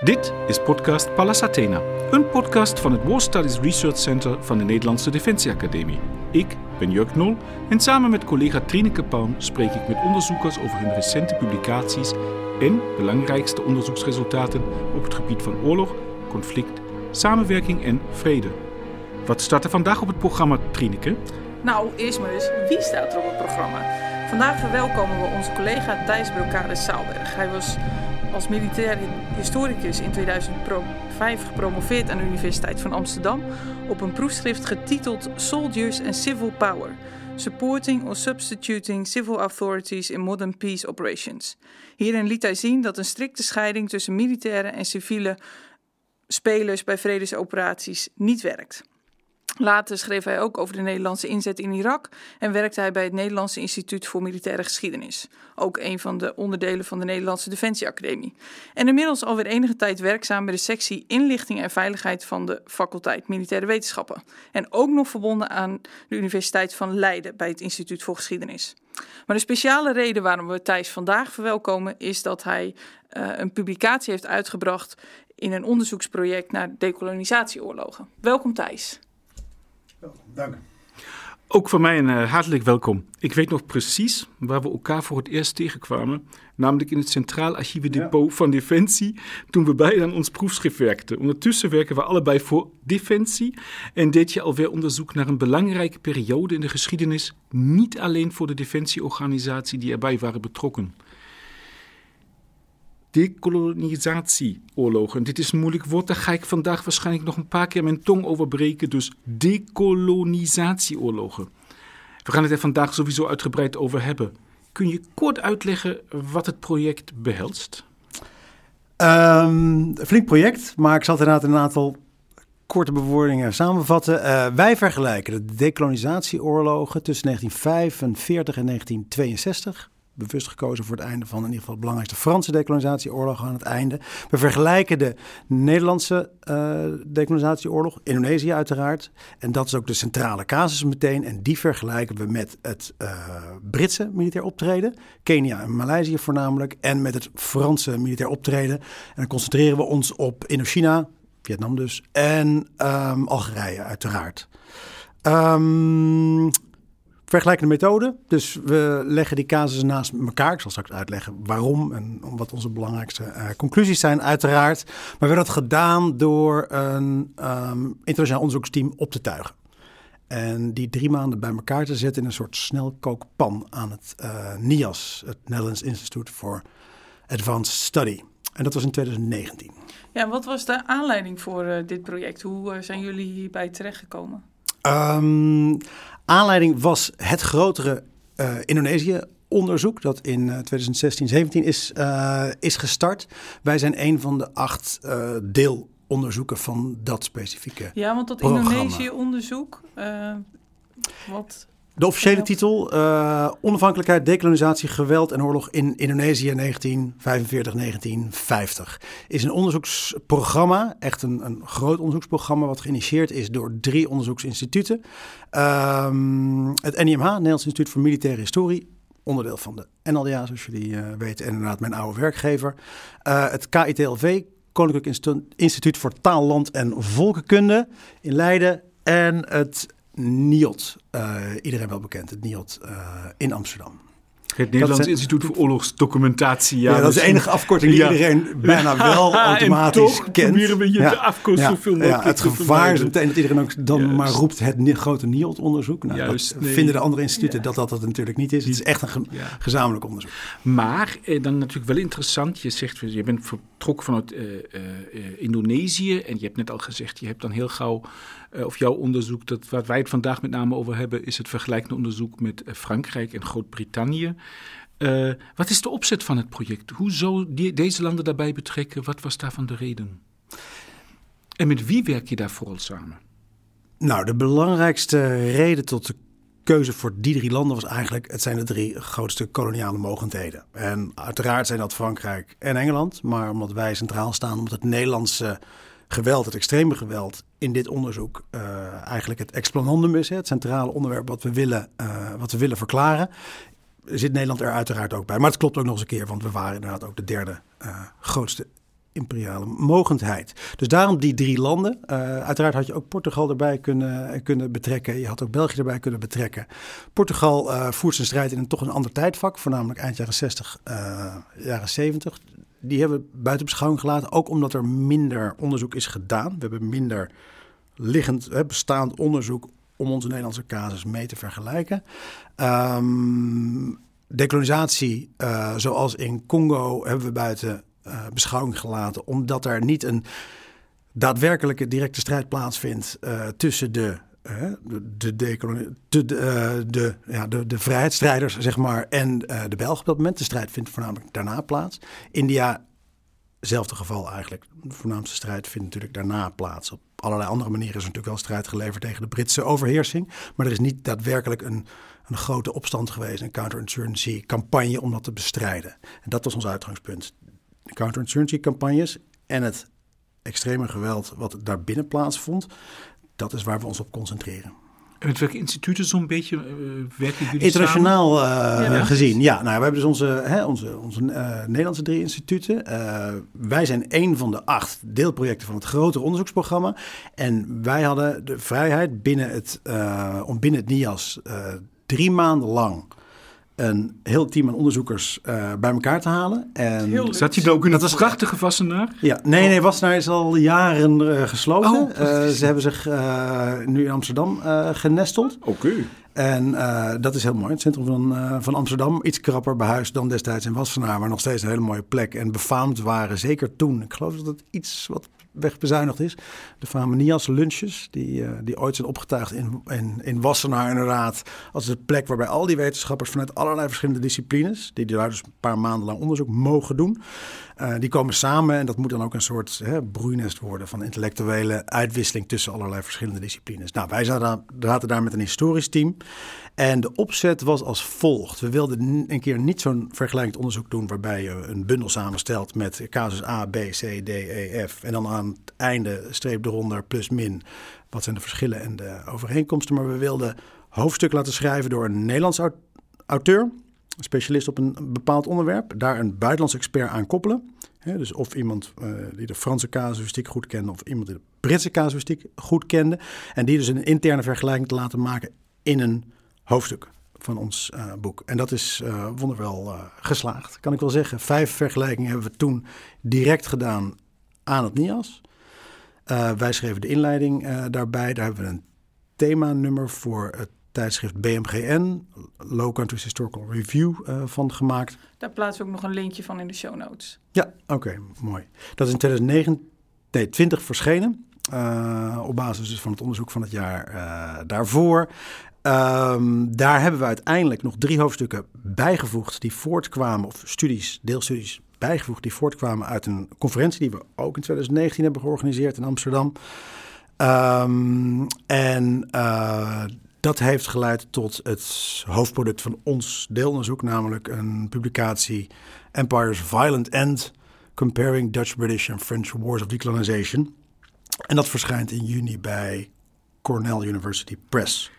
Dit is podcast Pallas Athena, een podcast van het War Studies Research Center van de Nederlandse Defensieacademie. Ik ben Jurk Nol en samen met collega Trineke Palm spreek ik met onderzoekers over hun recente publicaties en belangrijkste onderzoeksresultaten op het gebied van oorlog, conflict, samenwerking en vrede. Wat staat er vandaag op het programma, Trineke? Nou, eerst maar eens, wie staat er op het programma? Vandaag verwelkomen we onze collega Thijs Brokade Saalberg. Hij was als militair historicus in 2005 gepromoveerd aan de Universiteit van Amsterdam op een proefschrift getiteld Soldiers and Civil Power: Supporting or Substituting Civil Authorities in Modern Peace Operations. Hierin liet hij zien dat een strikte scheiding tussen militaire en civiele spelers bij vredesoperaties niet werkt. Later schreef hij ook over de Nederlandse inzet in Irak en werkte hij bij het Nederlandse Instituut voor Militaire Geschiedenis, ook een van de onderdelen van de Nederlandse Defensieacademie. En inmiddels alweer enige tijd werkzaam bij de sectie Inlichting en Veiligheid van de faculteit Militaire Wetenschappen. En ook nog verbonden aan de Universiteit van Leiden bij het Instituut voor Geschiedenis. Maar de speciale reden waarom we Thijs vandaag verwelkomen is dat hij uh, een publicatie heeft uitgebracht in een onderzoeksproject naar decolonisatieoorlogen. Welkom Thijs. Dank. Ook van mij een uh, hartelijk welkom. Ik weet nog precies waar we elkaar voor het eerst tegenkwamen. Namelijk in het Centraal Archievendepot ja. van Defensie. Toen we beiden aan ons proefschrift werkten. Ondertussen werken we allebei voor Defensie. En deed je alweer onderzoek naar een belangrijke periode in de geschiedenis. Niet alleen voor de defensieorganisatie die erbij waren betrokken decolonisatieoorlogen. Dit is een moeilijk woord, daar ga ik vandaag waarschijnlijk nog een paar keer mijn tong over breken. Dus decolonisatieoorlogen. We gaan het er vandaag sowieso uitgebreid over hebben. Kun je kort uitleggen wat het project behelst? Um, flink project, maar ik zal het inderdaad een aantal korte bewoordingen samenvatten. Uh, wij vergelijken de decolonisatieoorlogen tussen 1945 en 1962 bewust gekozen voor het einde van in ieder geval de belangrijkste Franse decolonisatieoorlog aan het einde. We vergelijken de Nederlandse uh, decolonisatieoorlog, Indonesië uiteraard. En dat is ook de centrale casus meteen. En die vergelijken we met het uh, Britse militair optreden, Kenia en Maleisië voornamelijk, en met het Franse militair optreden. En dan concentreren we ons op Indochina, Vietnam dus, en um, Algerije uiteraard. Um, vergelijkende methode. Dus we leggen die casussen naast elkaar. Ik zal straks uitleggen waarom en wat onze belangrijkste uh, conclusies zijn, uiteraard. Maar we hebben dat gedaan door een um, internationaal onderzoeksteam op te tuigen. En die drie maanden bij elkaar te zetten in een soort snelkookpan aan het uh, NIAS, het Netherlands Institute for Advanced Study. En dat was in 2019. Ja, wat was de aanleiding voor uh, dit project? Hoe zijn jullie hierbij terechtgekomen? Um, aanleiding was het grotere uh, Indonesië onderzoek dat in uh, 2016, 17 is, uh, is gestart. Wij zijn een van de acht uh, deelonderzoeken van dat specifieke Ja, want dat Indonesië-onderzoek, wat de officiële titel, uh, onafhankelijkheid, decolonisatie, geweld en oorlog in Indonesië 1945-1950. Is een onderzoeksprogramma, echt een, een groot onderzoeksprogramma, wat geïnitieerd is door drie onderzoeksinstituten. Um, het NIMH, Nederlands Instituut voor Militaire Historie, onderdeel van de NLDA, zoals jullie uh, weten, en inderdaad mijn oude werkgever. Uh, het KITLV, Koninklijk Instituut voor Taal, Land en Volkenkunde in Leiden. En het NIOT, uh, iedereen wel bekend, het NIOT uh, in Amsterdam. Het Nederlands zijn, Instituut voor Oorlogsdocumentatie. Ja, ja dat is de enige afkorting die ja. iedereen bijna wel automatisch en toch kent. proberen we ja. de zoveel mogelijk Het gevaar is meteen dat iedereen ook dan Juist. maar roept het grote NIOT-onderzoek. Nou, Juist, dat nee. vinden de andere instituten dat, dat dat natuurlijk niet is. Het is echt een ge gezamenlijk onderzoek. Maar eh, dan natuurlijk wel interessant. Je zegt, je bent vertrokken vanuit Indonesië. En je hebt net al gezegd, je hebt dan heel gauw... Uh, of jouw onderzoek, dat, wat wij het vandaag met name over hebben, is het vergelijkende onderzoek met uh, Frankrijk en Groot-Brittannië. Uh, wat is de opzet van het project? Hoe zou die, deze landen daarbij betrekken? Wat was daarvan de reden? En met wie werk je daar vooral samen? Nou, de belangrijkste reden tot de keuze voor die drie landen was eigenlijk... het zijn de drie grootste koloniale mogendheden. En uiteraard zijn dat Frankrijk en Engeland. Maar omdat wij centraal staan, omdat het Nederlandse geweld, het extreme geweld... in dit onderzoek uh, eigenlijk het explanandum is. Hè, het centrale onderwerp wat we willen, uh, wat we willen verklaren zit Nederland er uiteraard ook bij. Maar het klopt ook nog eens een keer, want we waren inderdaad ook de derde uh, grootste imperiale mogendheid. Dus daarom die drie landen. Uiteraard had je ook Portugal erbij kunnen, kunnen betrekken. Je had ook België erbij kunnen betrekken. Portugal uh, voert zijn strijd in een toch een ander tijdvak, voornamelijk eind jaren 60, uh, jaren 70. Die hebben we buiten beschouwing gelaten, ook omdat er minder onderzoek is gedaan. We hebben minder liggend, hè, bestaand onderzoek om onze Nederlandse casus mee te vergelijken. Um, zoals in Congo, hebben we buiten uh, beschouwing gelaten, omdat er niet een daadwerkelijke directe strijd plaatsvindt uh, tussen de, de, de, de, de, ja, de, de vrijheidsstrijders zeg maar, en de Belgen op dat moment. De strijd vindt voornamelijk daarna plaats. India, hetzelfde geval eigenlijk. De voornaamste strijd vindt natuurlijk daarna plaats. Op allerlei andere manieren is er natuurlijk wel strijd geleverd tegen de Britse overheersing. Maar er is niet daadwerkelijk een, een grote opstand geweest, een counterinsurgency campagne om dat te bestrijden. En dat was ons uitgangspunt counterinsurgency campagnes en het extreme geweld wat daarbinnen plaatsvond, dat is waar we ons op concentreren. En met welke instituten zo'n beetje uh, werken jullie Internationaal uh, ja, gezien, ja. Nou, we hebben dus onze, hè, onze, onze uh, Nederlandse drie instituten. wij zijn één van de acht deelprojecten van het grotere onderzoeksprogramma. En wij hadden de vrijheid binnen het, om binnen het NIAS drie maanden lang een heel team aan onderzoekers uh, bij elkaar te halen. En Zat ook in dat was prachtige Wassenaar? Ja, nee, nee, Wassenaar is al jaren uh, gesloten. Oh, uh, ze hebben zich nu in Amsterdam genesteld. Oké. En dat is heel mooi. Het centrum van, van Amsterdam, iets krapper behuisd dan destijds in Wassenaar, maar nog steeds een hele mooie plek. En befaamd waren, zeker toen. Ik geloof dat het iets wat wegbezuinigd is. De Famenias lunches, die, uh, die ooit zijn opgetuigd in, in, in Wassenaar inderdaad. Als de plek waarbij al die wetenschappers vanuit allerlei verschillende disciplines, die daar dus een paar maanden lang onderzoek mogen doen, uh, die komen samen en dat moet dan ook een soort hè, broeinest worden van intellectuele uitwisseling tussen allerlei verschillende disciplines. Nou, wij zaten, zaten daar met een historisch team en de opzet was als volgt. We wilden een keer niet zo'n vergelijkend onderzoek doen waarbij je een bundel samenstelt met casus A, B, C, D, E, F. En dan aan het einde streep eronder plus min. Wat zijn de verschillen en de overeenkomsten? Maar we wilden hoofdstuk laten schrijven door een Nederlands auteur. Een specialist op een bepaald onderwerp. Daar een buitenlands expert aan koppelen. dus of iemand uh, die de Franse casuïstiek goed kende, of iemand die de Britse casuïstiek goed kende. En die dus een interne vergelijking te laten maken in een hoofdstuk van ons uh, boek. En dat is uh, wonderwel uh, geslaagd, kan ik wel zeggen. Vijf vergelijkingen hebben we toen direct gedaan aan het NIAS. wij schreven de inleiding daarbij. Daar hebben we een themanummer voor het tijdschrift BMGN, Low Countries Historical Review, van gemaakt. Daar plaatsen we ook nog een linkje van in de show notes. Ja, oké, mooi. Dat is in 2009, nee, 20 verschenen. op basis dus van het onderzoek van het jaar daarvoor. Um, daar hebben we uiteindelijk nog drie hoofdstukken bijgevoegd die voortkwamen, of studies, deelstudies bijgevoegd die voortkwamen uit een conferentie die we ook in 2019 hebben georganiseerd in Amsterdam. Um, en uh, dat heeft geleid tot het hoofdproduct van ons deelonderzoek, namelijk een publicatie Empire's Violent End, Comparing Dutch, British and French Wars of Decolonization. En dat verschijnt in juni bij Cornell University Press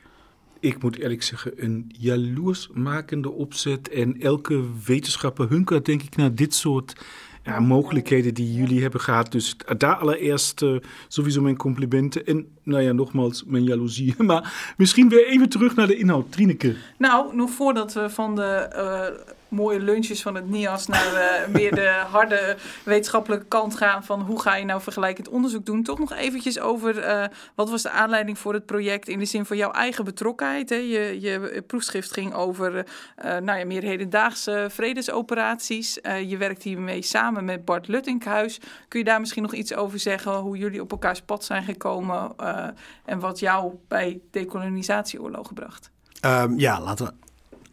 ik moet eerlijk zeggen, een jaloersmakende opzet. En elke wetenschapper hunkert, denk ik, naar dit soort ja, mogelijkheden die jullie hebben gehad. Dus daar allereerst uh, sowieso mijn complimenten. En nou ja, nogmaals mijn jaloezie. Maar misschien weer even terug naar de inhoud. Trineke. Nou, nog voordat we van de... Uh mooie lunches van het NIAS naar uh, meer de harde wetenschappelijke kant gaan van hoe ga je nou vergelijkend onderzoek doen. Toch nog eventjes over uh, wat was de aanleiding voor het project in de zin van jouw eigen betrokkenheid. Hè? Je, je proefschrift ging over uh, nou ja, meer hedendaagse vredesoperaties. je werkt hiermee samen met Bart Luttinkhuis. Kun je daar misschien nog iets over zeggen hoe jullie op elkaars pad zijn gekomen en wat jou bij decolonisatieoorlogen bracht? Um, ja, laten we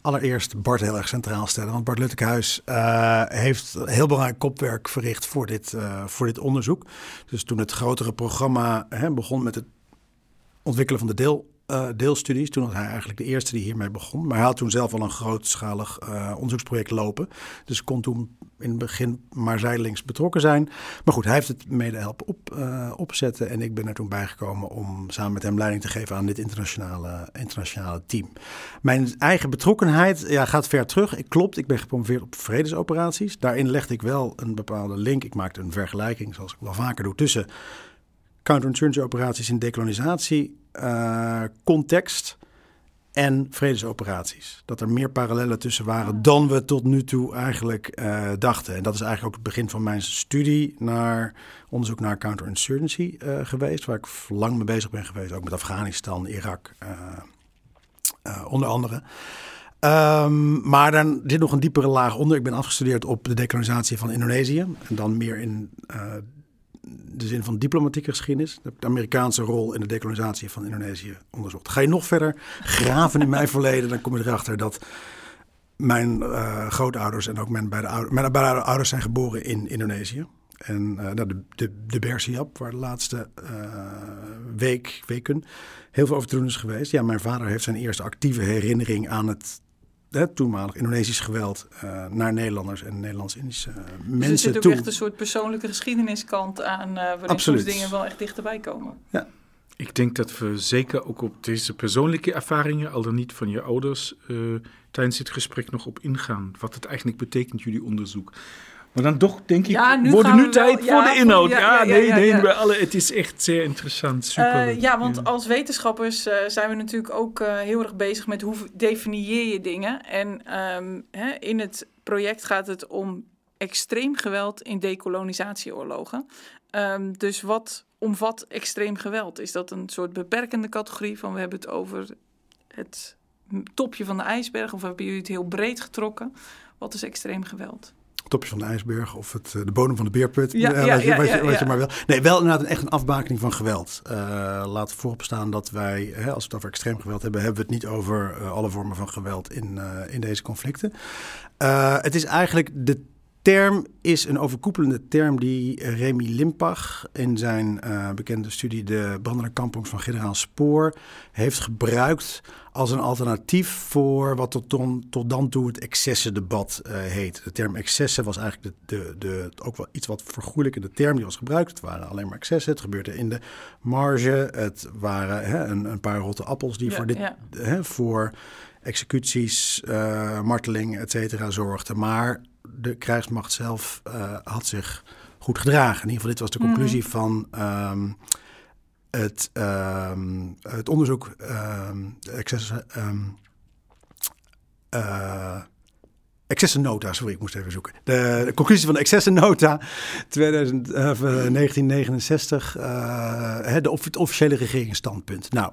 allereerst Bart heel erg centraal stellen. Want Bart Luttekhuis uh, heeft heel belangrijk kopwerk verricht voor dit, uh, voor dit onderzoek. Dus toen het grotere programma hè, begon met het ontwikkelen van de uh, deelstudies. Toen was hij eigenlijk de eerste die hiermee begon. Maar hij had toen zelf al een grootschalig uh, onderzoeksproject lopen. Dus kon toen in het begin maar zijdelings betrokken zijn. Maar goed, hij heeft het mede helpen op, uh, opzetten. En ik ben er toen bijgekomen om samen met hem leiding te geven aan dit internationale, internationale team. Mijn eigen betrokkenheid ja, gaat ver terug. Ik klopt, ik ben gepromoveerd op vredesoperaties. Daarin legde ik wel een bepaalde link. Ik maakte een vergelijking, zoals ik wel vaker doe, tussen counterinsurgency operaties in decolonisatie uh, context en vredesoperaties. Dat er meer parallellen tussen waren dan we tot nu toe eigenlijk uh, dachten. En dat is eigenlijk ook het begin van mijn studie naar onderzoek naar counterinsurgency uh, geweest, waar ik lang mee bezig ben geweest, ook met Afghanistan, Irak, onder andere. Um, maar dan zit nog een diepere laag onder. Ik ben afgestudeerd op de decolonisatie van Indonesië. En dan meer in de zin van diplomatieke geschiedenis. De Amerikaanse rol in de decolonisatie van Indonesië onderzocht. Ga je nog verder graven in mijn verleden, dan kom je erachter dat mijn uh, grootouders en ook mijn beide, ouders, mijn beide ouders zijn geboren in Indonesië. En uh, de, de, de Bersiap, waar de laatste uh, week, weken heel veel over te doen is geweest. Ja, mijn vader heeft zijn eerste actieve herinnering aan het het toenmalig Indonesisch geweld uh, naar Nederlanders en Nederlands-Indische uh, mensen dus er zit ook toe. echt een soort persoonlijke geschiedeniskant aan, uh, waarin soms dingen wel echt dichterbij komen. Ja. Ik denk dat we zeker ook op deze persoonlijke ervaringen, al dan niet van je ouders, tijdens dit gesprek nog op ingaan. Wat het eigenlijk betekent, jullie onderzoek. Maar dan toch denk ik, ja, nu wordt nu tijd voor de inhoud. Ja, nee, nee, bij alle, het is echt zeer interessant. Super. Uh, ja, want als wetenschappers uh, zijn we natuurlijk ook uh, heel erg bezig met hoe definieer je dingen. En um, hè, in het project gaat het om extreem geweld in decolonisatieoorlogen. Um, dus wat omvat extreem geweld? Is dat een soort beperkende categorie van we hebben het over het topje van de ijsberg of hebben jullie het heel breed getrokken? Wat is extreem geweld? Topje van de ijsberg of het, de bodem van de beerput. Ja, ja, wat, je, wat, je, wat maar wil. Nee, wel inderdaad een, echt een afbakening van geweld. Uh, laat vooropstaan dat wij, hè, als we het over extreem geweld hebben, hebben we het niet over uh, alle vormen van geweld in, uh, in deze conflicten. Het is eigenlijk de term is een overkoepelende term die Remy Limpach in zijn uh, bekende studie De brandende kampongs van generaal Spoor heeft gebruikt als een alternatief voor wat tot, tot dan toe het excessendebat uh, heet. De term excessen was eigenlijk de, de, de, ook wel iets wat vergoeilijkende term die was gebruikt. Het waren alleen maar excessen, het gebeurde in de marge, het waren hè, een, een, paar rotte appels die ja, voor, dit, ja. hè, voor executies, uh, marteling, et cetera zorgden. Maar de krijgsmacht zelf uh, had zich goed gedragen. In ieder geval, dit was de conclusie mm. van um, het, um, het onderzoek um, excessen. Uh, Excessennota, sorry, ik moest even zoeken. De, de conclusie van de Excessennota 2000, uh, 1969, uh, de, het officiële regeringsstandpunt. Nou,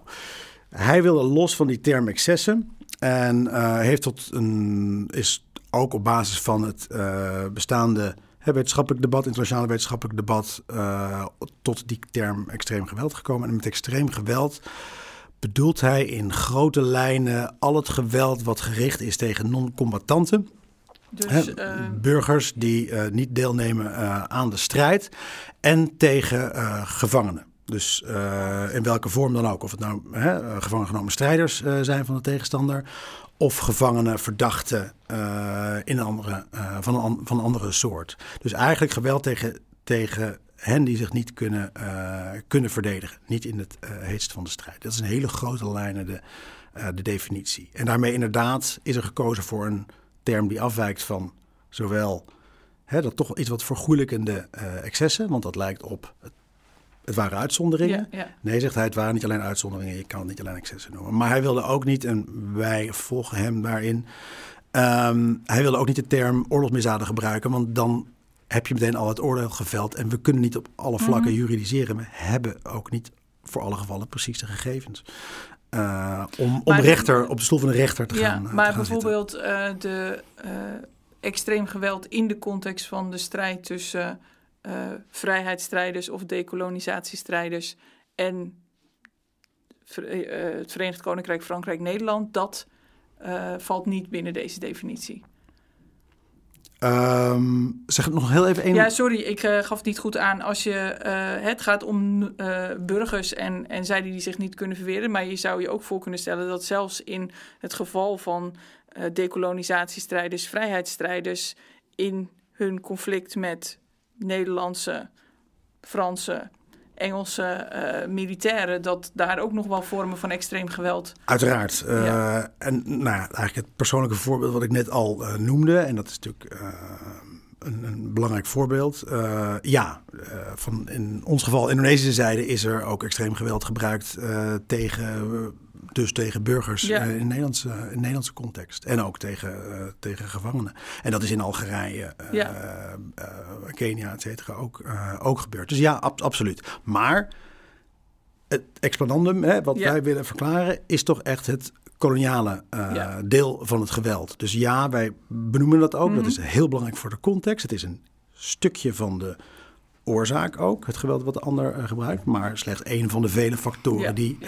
hij wilde los van die term excessen en uh, heeft tot een, is ook op basis van het uh, bestaande wetenschappelijk debat, internationale wetenschappelijk debat, tot die term extreem geweld gekomen. En met extreem geweld bedoelt hij in grote lijnen al het geweld wat gericht is tegen non-combattanten. Dus, uh... Burgers die uh, niet deelnemen uh, aan de strijd en tegen gevangenen. Dus in welke vorm dan ook. Of het nou hè, gevangen genomen strijders zijn van de tegenstander. Of gevangenen, verdachten in een andere, van, een, van een andere soort. Dus eigenlijk geweld tegen, tegen hen die zich niet kunnen, kunnen verdedigen. Niet in het heetst van de strijd. Dat is een hele grote lijnen de, de definitie. En daarmee inderdaad is er gekozen voor een term die afwijkt van zowel hè, dat toch iets wat vergoeilijkende uh, excessen, want dat lijkt op het, het waren uitzonderingen. Ja, ja. Nee, zegt hij, het waren niet alleen uitzonderingen, je kan het niet alleen excessen noemen. Maar hij wilde ook niet, en wij volgen hem daarin, um, hij wilde ook niet de term oorlogsmisdaden gebruiken, want dan heb je meteen al het oordeel geveld en we kunnen niet op alle vlakken Mhm. juridiseren. We hebben ook niet voor alle gevallen precies de gegevens. Uh, om, rechter, op de stoel van de rechter te Ja, gaan. uh, maar te gaan zitten. bijvoorbeeld eh, de eh, extreem geweld in de context van de strijd tussen eh, vrijheidsstrijders of decolonisatiestrijders en eh, het Verenigd Koninkrijk, Frankrijk, Nederland, dat eh, valt niet binnen deze definitie. Ehm, zeg het nog heel even één. Ja, sorry, ik uh, gaf het niet goed aan. Als je, uh, het gaat om uh, burgers en, en zij die zich niet kunnen verweren. Maar je zou je ook voor kunnen stellen dat zelfs in het geval van decolonisatiestrijders, vrijheidsstrijders, in hun conflict met Nederlandse, Franse, Engelse uh, militairen, dat daar ook nog wel vormen van extreem geweld. Uiteraard. Uh, ja. En nou ja, eigenlijk het persoonlijke voorbeeld wat ik net al uh, noemde, en dat is natuurlijk een, een, belangrijk voorbeeld. ja, van in ons geval Indonesische zijde is er ook extreem geweld gebruikt tegen dus tegen burgers ja. uh, in, Nederlandse, in Nederlandse context. En ook tegen, uh, tegen gevangenen. En dat is in Algerije, uh, ja. Kenia, et cetera, ook, ook gebeurd. Dus ja, ab absoluut. Maar het explanandum, hè, wat ja. wij willen verklaren, is toch echt het koloniale ja. deel van het geweld. Dus ja, wij benoemen dat ook. Mm -hmm. Dat is heel belangrijk voor de context. Het is een stukje van de oorzaak ook, het geweld wat de ander gebruikt, maar slechts een van de vele factoren die,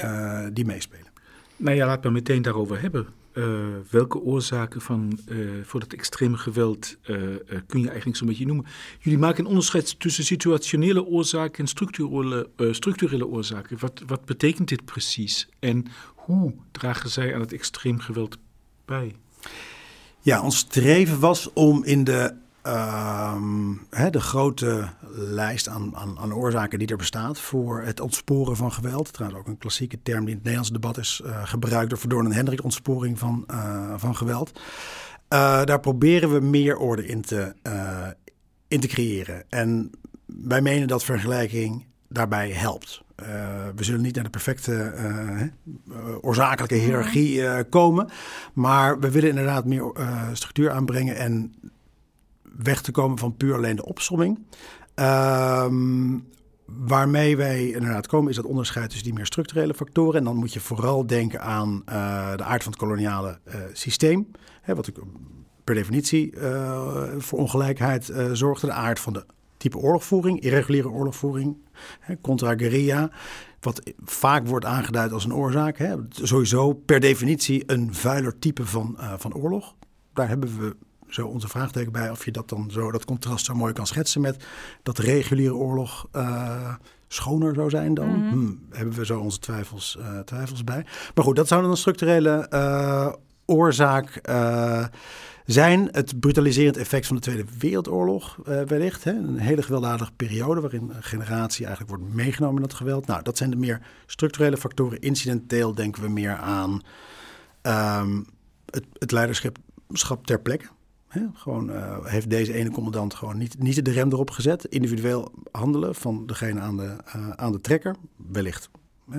die meespelen. Nou ja, laat me meteen daarover hebben. Uh, welke oorzaken van, uh, voor dat extreme geweld uh, kun je eigenlijk zo'n beetje noemen? Jullie maken een onderscheid tussen situationele oorzaken en structurele, structurele oorzaken. Wat, wat betekent dit precies? En hoe dragen zij aan het extreem geweld bij? Ja, ons streven was om in de Hè, de grote lijst aan, aan, aan, oorzaken die er bestaat voor het ontsporen van geweld. Trouwens ook een klassieke term die in het Nederlands debat is uh, gebruikt door Verdorn en Hendrik, ontsporing van, uh, van geweld. Uh, daar proberen we meer orde in te, in te creëren. En wij menen dat vergelijking daarbij helpt. we zullen niet naar de perfecte oorzakelijke hiërarchie komen, maar we willen inderdaad meer structuur aanbrengen en weg te komen van puur alleen de opsomming. Um, waarmee wij inderdaad komen is dat onderscheid tussen die meer structurele factoren. En dan moet je vooral denken aan uh, de aard van het koloniale uh, systeem. Hè, wat per definitie uh, voor ongelijkheid zorgde. De aard van de type oorlogvoering, irreguliere oorlogvoering, hè, contra guerrilla. Wat vaak wordt aangeduid als een oorzaak. Hè. Sowieso per definitie een vuiler type van, van oorlog. Daar hebben we zo onze vraagteken bij of je dat dan zo, dat contrast zo mooi kan schetsen met dat reguliere oorlog uh, schoner zou zijn dan. Mm -hmm. hm, hebben we zo onze twijfels, uh, twijfels bij. Maar goed, dat zou dan een structurele uh, oorzaak zijn. Het brutaliserend effect van de Tweede Wereldoorlog wellicht. Hè? Een hele gewelddadige periode waarin een generatie eigenlijk wordt meegenomen in dat geweld. Nou, dat zijn de meer structurele factoren. Incidenteel denken we meer aan um, het, het leiderschap ter plekke. Gewoon uh, heeft deze ene commandant gewoon niet, niet de rem erop gezet. Individueel handelen van degene aan de, uh, aan de trekker. Wellicht.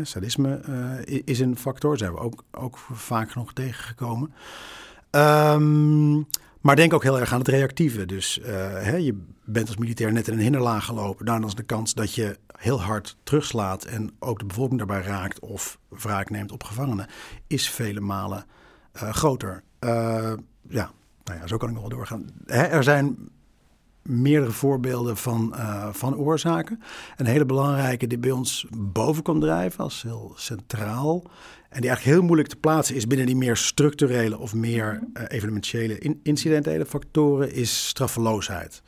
Sadisme uh, is een factor. Zijn we ook, ook vaak genoeg tegengekomen. Um, maar denk ook heel erg aan het reactieve. Dus je bent als militair net in een hinderlaag gelopen. Dan is de kans dat je heel hard terugslaat en ook de bevolking daarbij raakt of wraak neemt op gevangenen, is vele malen groter. ja, nou ja, zo kan ik nog wel doorgaan. Hè, er zijn meerdere voorbeelden van, uh, van oorzaken. Een hele belangrijke die bij ons boven kan drijven als heel centraal. En die eigenlijk heel moeilijk te plaatsen is binnen die meer structurele of meer uh, evenementiële in incidentele factoren, is straffeloosheid.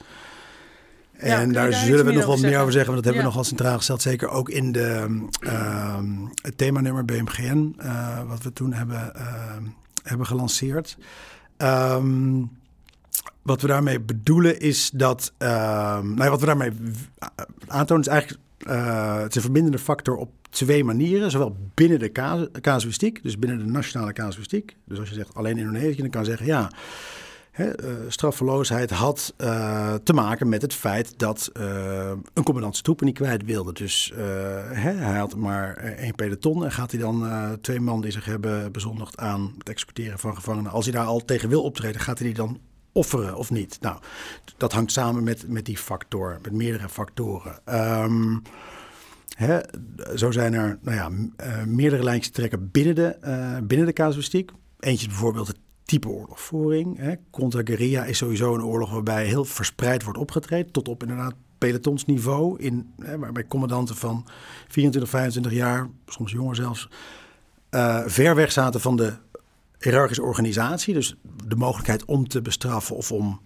En daar, daar zullen we nog wat meer over zeggen, want dat hebben ja. we nogal centraal gesteld. Zeker ook in de, uh, het themanummer BMGN, uh, wat we toen hebben, hebben gelanceerd. Um, wat we daarmee bedoelen is dat. Uh, nou ja, wat we daarmee aantonen is eigenlijk. Uh, het is een verbindende factor op twee manieren. Zowel binnen de casuïstiek, dus binnen de nationale casuïstiek. Dus als je zegt alleen Indonesië, dan kan je zeggen ja. Hè, uh, straffeloosheid had uh, te maken met het feit dat uh, een commandant troepen niet kwijt wilde. Dus hij had maar één peloton en gaat hij dan twee man die zich hebben bezondigd aan het executeren van gevangenen. Als hij daar al tegen wil optreden, gaat hij die dan offeren of niet? Nou, dat hangt samen met, met die factor, met meerdere factoren. Hè, zo zijn er nou ja, meerdere lijntjes trekken binnen de, binnen de casuïstiek. Eentje is bijvoorbeeld het type oorlogvoering. Contra guerrilla is sowieso een oorlog waarbij heel verspreid wordt opgetreden. Tot op inderdaad pelotonsniveau. In, hè, waarbij commandanten van 24, 25 jaar, soms jonger zelfs, uh, ver weg zaten van de hiërarchische organisatie. Dus de mogelijkheid om te bestraffen of om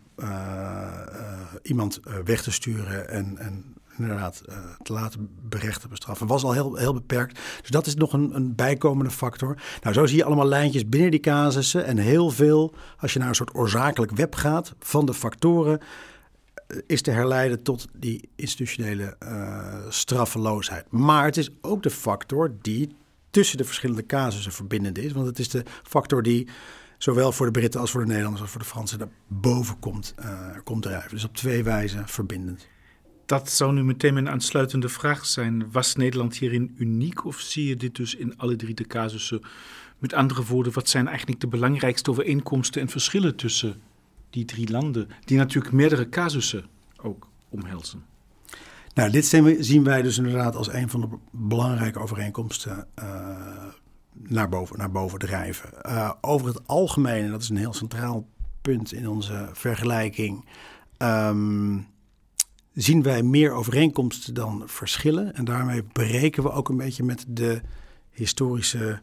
iemand weg te sturen en, en inderdaad te laten berechten, bestraffen, was al heel, heel beperkt. Dus dat is nog een, een bijkomende factor. Nou, zo zie je allemaal lijntjes binnen die casussen en heel veel, als je naar een soort oorzakelijk web gaat van de factoren is te herleiden tot die institutionele uh, straffeloosheid. Maar het is ook de factor die tussen de verschillende casussen verbindend is. Want het is de factor die zowel voor de Britten als voor de Nederlanders als voor de Fransen naar boven komt, uh, komt drijven. Dus op twee wijzen verbindend. Dat zou nu meteen mijn aansluitende vraag zijn. Was Nederland hierin uniek of zie je dit dus in alle drie de casussen? Met andere woorden, wat zijn eigenlijk de belangrijkste overeenkomsten en verschillen tussen die drie landen, die natuurlijk meerdere casussen ook omhelzen. Nou, dit zien wij dus inderdaad als een van de belangrijke overeenkomsten uh, naar, boven, naar boven drijven. Uh, over het algemeen, en dat is een heel centraal punt in onze vergelijking, um, zien wij meer overeenkomsten dan verschillen. En daarmee breken we ook een beetje met de historische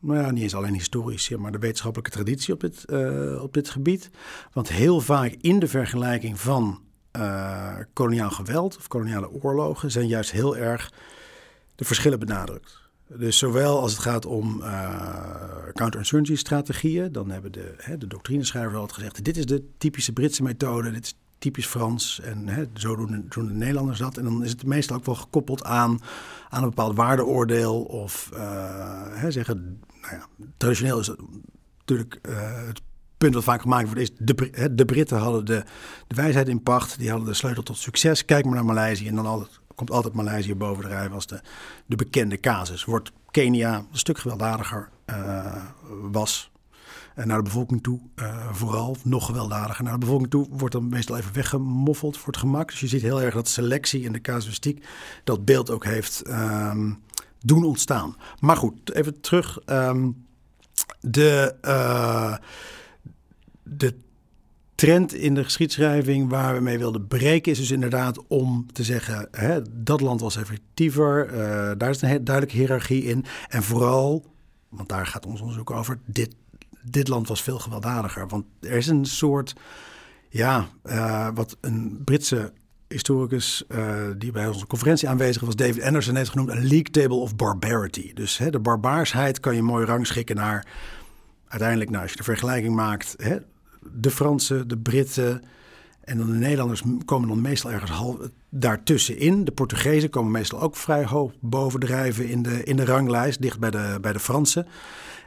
nou ja, niet eens alleen historisch, maar de wetenschappelijke traditie op dit, uh, op dit gebied. Want heel vaak in de vergelijking van uh, koloniaal geweld of koloniale oorlogen zijn juist heel erg de verschillen benadrukt. Dus zowel als het gaat om uh, counterinsurgency strategieën, dan hebben de, hè, de doctrineschrijvers altijd gezegd: dit is de typische Britse methode, dit is typisch Frans en hè, zo doen de, Nederlanders dat. En dan is het meestal ook wel gekoppeld aan, aan een bepaald waardeoordeel of hè, zeggen nou ja, traditioneel is het natuurlijk uh, het punt wat vaak gemaakt wordt, is de, de Britten hadden de, de wijsheid in pacht, die hadden de sleutel tot succes. Kijk maar naar Maleisië en dan altijd, komt altijd Maleisië bovendrijven als de, de bekende casus. Wordt Kenia een stuk gewelddadiger uh, was. En naar de bevolking toe, uh, vooral nog gewelddadiger. Naar de bevolking toe wordt dan meestal even weggemoffeld voor het gemak. Dus je ziet heel erg dat selectie in de casuïstiek dat beeld ook heeft um, doen ontstaan. Maar goed, even terug. Um, de, uh, de trend in de geschiedschrijving waar we mee wilden breken is dus inderdaad om te zeggen, hè, dat land was effectiever, uh, daar is een duidelijke hiërarchie in. En vooral, want daar gaat ons onderzoek over, dit, dit land was veel gewelddadiger. Want er is een soort, ja, uh, wat een Britse historicus uh, die bij onze conferentie aanwezig was, David Anderson, heeft genoemd een league table of barbarity. Dus hè, de barbaarsheid kan je mooi rangschikken naar uiteindelijk, nou, als je de vergelijking maakt, hè, de Fransen, de Britten en dan de Nederlanders komen dan meestal ergens half, daartussenin. De Portugezen komen meestal ook vrij hoog bovendrijven in de, in de ranglijst, dicht bij de, bij de Fransen.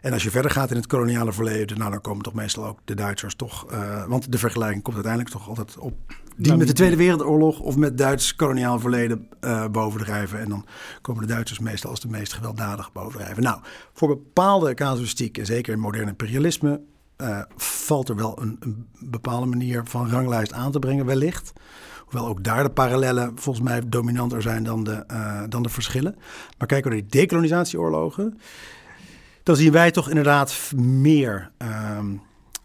En als je verder gaat in het koloniale verleden, nou, dan komen toch meestal ook de Duitsers toch. Uh, want de vergelijking komt uiteindelijk toch altijd op die nou, met de Tweede Wereldoorlog of met Duits koloniaal verleden uh, bovendrijven. En dan komen de Duitsers meestal als de meest gewelddadige bovendrijven. Nou, voor bepaalde casuïstiek, en zeker in moderne imperialisme, uh, valt er wel een, bepaalde manier van ranglijst aan te brengen, wellicht. Hoewel ook daar de parallellen volgens mij dominanter zijn dan de, uh, dan de verschillen. Maar kijken we naar die decolonisatieoorlogen, dan zien wij toch inderdaad meer. Uh,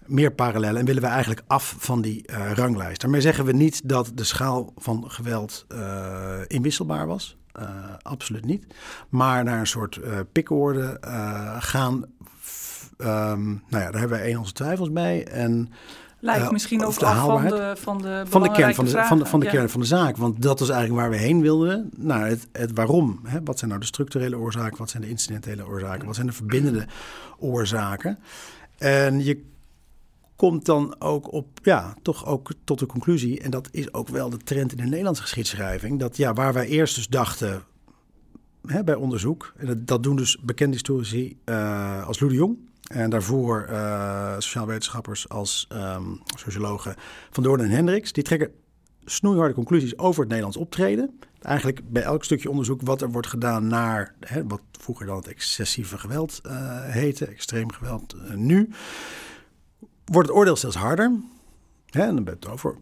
meer parallellen en willen we eigenlijk af van die uh, ranglijst. Daarmee zeggen we niet dat de schaal van geweld uh, inwisselbaar was. Uh, absoluut niet. Maar naar een soort pikorde gaan. Um, nou ja, daar hebben wij een onze twijfels bij. En, Lijkt misschien ook af van de, van de, van de kern van de, van de, van de, ja. kern van de zaak. Want dat is eigenlijk waar we heen wilden. Nou, het, het waarom. Hè? Wat zijn nou de structurele oorzaken? Wat zijn de incidentele oorzaken? Wat zijn de verbindende oorzaken? En je komt dan ook op, ja, toch ook tot de conclusie, en dat is ook wel de trend in de Nederlandse geschiedschrijving, dat ja, waar wij eerst dus dachten hè, bij onderzoek, en dat, dat, doen dus bekende historici uh, als Lou de Jong, en daarvoor uh, sociaal wetenschappers als um, sociologen Van Doorn en Hendricks, die trekken snoeiharde conclusies over het Nederlands optreden. Eigenlijk bij elk stukje onderzoek wat er wordt gedaan naar hè, wat vroeger dan het excessieve geweld uh, heette, extreem geweld nu wordt het oordeel steeds harder. Hè, en dan ben je het over.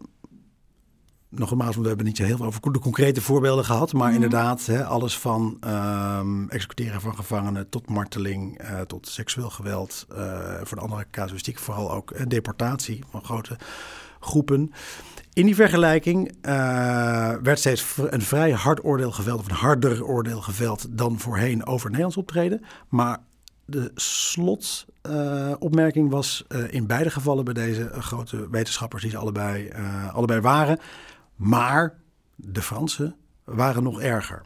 Nogmaals, we hebben niet zo heel veel over de concrete voorbeelden gehad. Maar mm. inderdaad, hè, alles van um, executeren van gevangenen tot marteling, uh, tot seksueel geweld. Uh, voor de andere casuïstiek vooral ook uh, deportatie van grote groepen. In die vergelijking werd steeds een vrij hard oordeel geveld, of een harder oordeel geveld dan voorheen over Nederlands optreden. Maar de slotopmerking was in beide gevallen bij deze grote wetenschappers die ze allebei, allebei waren. Maar de Fransen waren nog erger.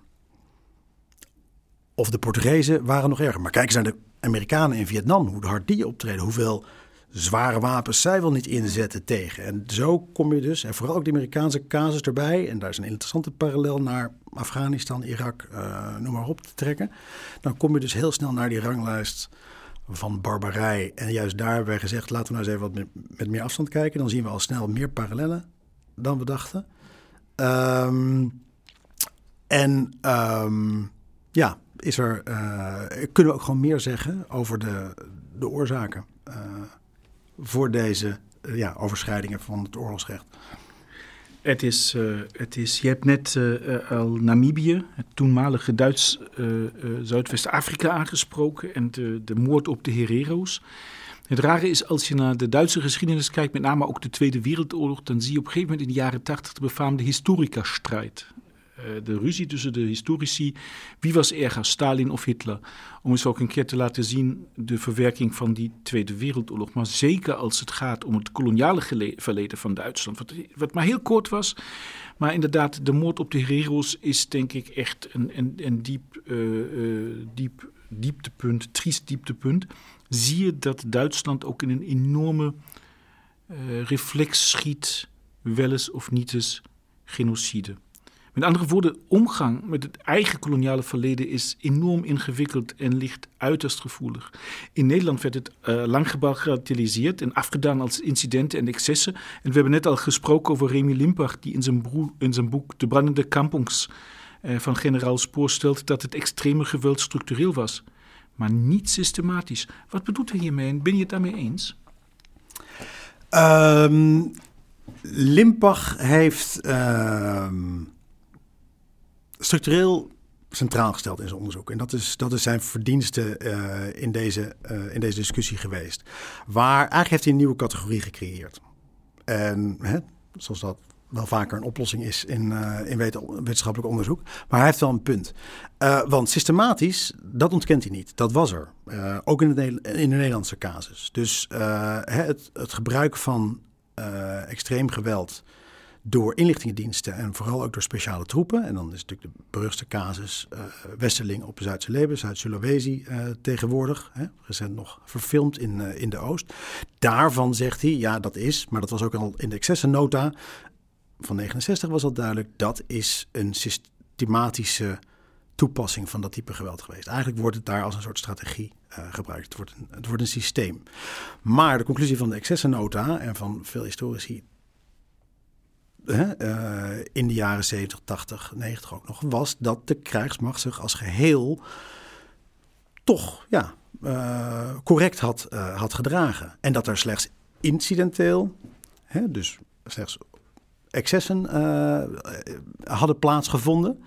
Of de Portugezen waren nog erger. Maar kijk eens naar de Amerikanen in Vietnam, hoe hard die optreden, hoeveel zware wapens zij wel niet inzetten tegen. En zo kom je dus, en vooral ook de Amerikaanse casus erbij, en daar is een interessante parallel naar Afghanistan, Irak, uh, noem maar op te trekken. Dan kom je dus heel snel naar die ranglijst van barbarij. En juist daar hebben gezegd, laten we nou eens even wat met, met meer afstand kijken. Dan zien we al snel meer parallellen dan we dachten. Um, en um, ja, is er, uh, kunnen we ook gewoon meer zeggen over de, de oorzaken uh, voor deze uh, ja, overschrijdingen van het oorlogsrecht. Het is, het is, je hebt net al Namibië, het toenmalige Duits Zuidwest-Afrika aangesproken en de, de moord op de Herero's. Het rare is, als je naar de Duitse geschiedenis kijkt, met name ook de Tweede Wereldoorlog, dan zie je op een gegeven moment in de jaren tachtig de befaamde historica-strijd. Uh, de ruzie tussen de historici, wie was erger, Stalin of Hitler? Om eens ook een keer te laten zien de verwerking van die Tweede Wereldoorlog. Maar zeker als het gaat om het koloniale verleden van Duitsland, wat maar heel kort was. Maar inderdaad, de moord op de Herero's is denk ik echt een, een, een diep, uh, uh, diep dieptepunt, triest dieptepunt zie je dat Duitsland ook in een enorme uh, reflex schiet, wel of niet genocide. Met andere woorden, omgang met het eigen koloniale verleden is enorm ingewikkeld en ligt uiterst gevoelig. In Nederland werd het uh, lang gebagatelliseerd en afgedaan als incidenten en excessen. En we hebben net al gesproken over Remy Limpach, die in zijn, in zijn boek De brandende kampongs uh, van generaal Spoor stelt dat het extreme geweld structureel was maar niet systematisch. Wat bedoelt hij hiermee ben je het daarmee eens? Um, Limpach heeft um, structureel centraal gesteld in zijn onderzoek. En dat is, dat is zijn verdienste uh, in, deze, uh, in deze discussie geweest. Waar eigenlijk heeft hij een nieuwe categorie gecreëerd. En hè, zoals dat wel vaker een oplossing is in, uh, in wetenschappelijk onderzoek. Maar hij heeft wel een punt. Want systematisch, dat ontkent hij niet. Dat was er. Ook in, in de Nederlandse casus. Dus het, het gebruik van extreem geweld door inlichtingendiensten en vooral ook door speciale troepen. En dan is natuurlijk de beruchte casus Westerling op Zuidse Leben, Zuid-Sulawesi tegenwoordig. Hè, recent nog verfilmd in, in de Oost. Daarvan zegt hij, ja dat is, maar dat was ook al in de excessennota van 69 was al duidelijk, dat is een systematische toepassing van dat type geweld geweest. Eigenlijk wordt het daar als een soort strategie gebruikt. Het wordt, een, het wordt een systeem. Maar de conclusie van de excessennota en van veel historici uh, in de jaren 70, 80, 90 ook nog, was dat de krijgsmacht zich als geheel toch ja, uh, correct had, had gedragen. En dat er slechts incidenteel, hè, dus slechts excessen hadden plaatsgevonden.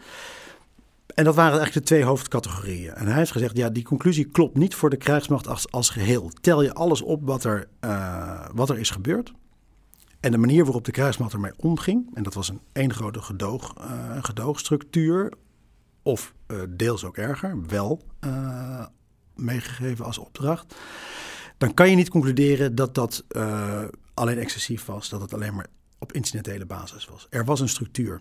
En dat waren eigenlijk de twee hoofdcategorieën. En hij heeft gezegd, ja, die conclusie klopt niet voor de krijgsmacht als, als geheel. Tel je alles op wat er, wat er is gebeurd. En de manier waarop de krijgsmacht ermee omging, en dat was een één grote gedoog, uh, gedoogstructuur, of uh, deels ook erger, wel meegegeven als opdracht. Dan kan je niet concluderen dat dat alleen excessief was, dat het alleen maar op incidentele basis was. Er was een structuur.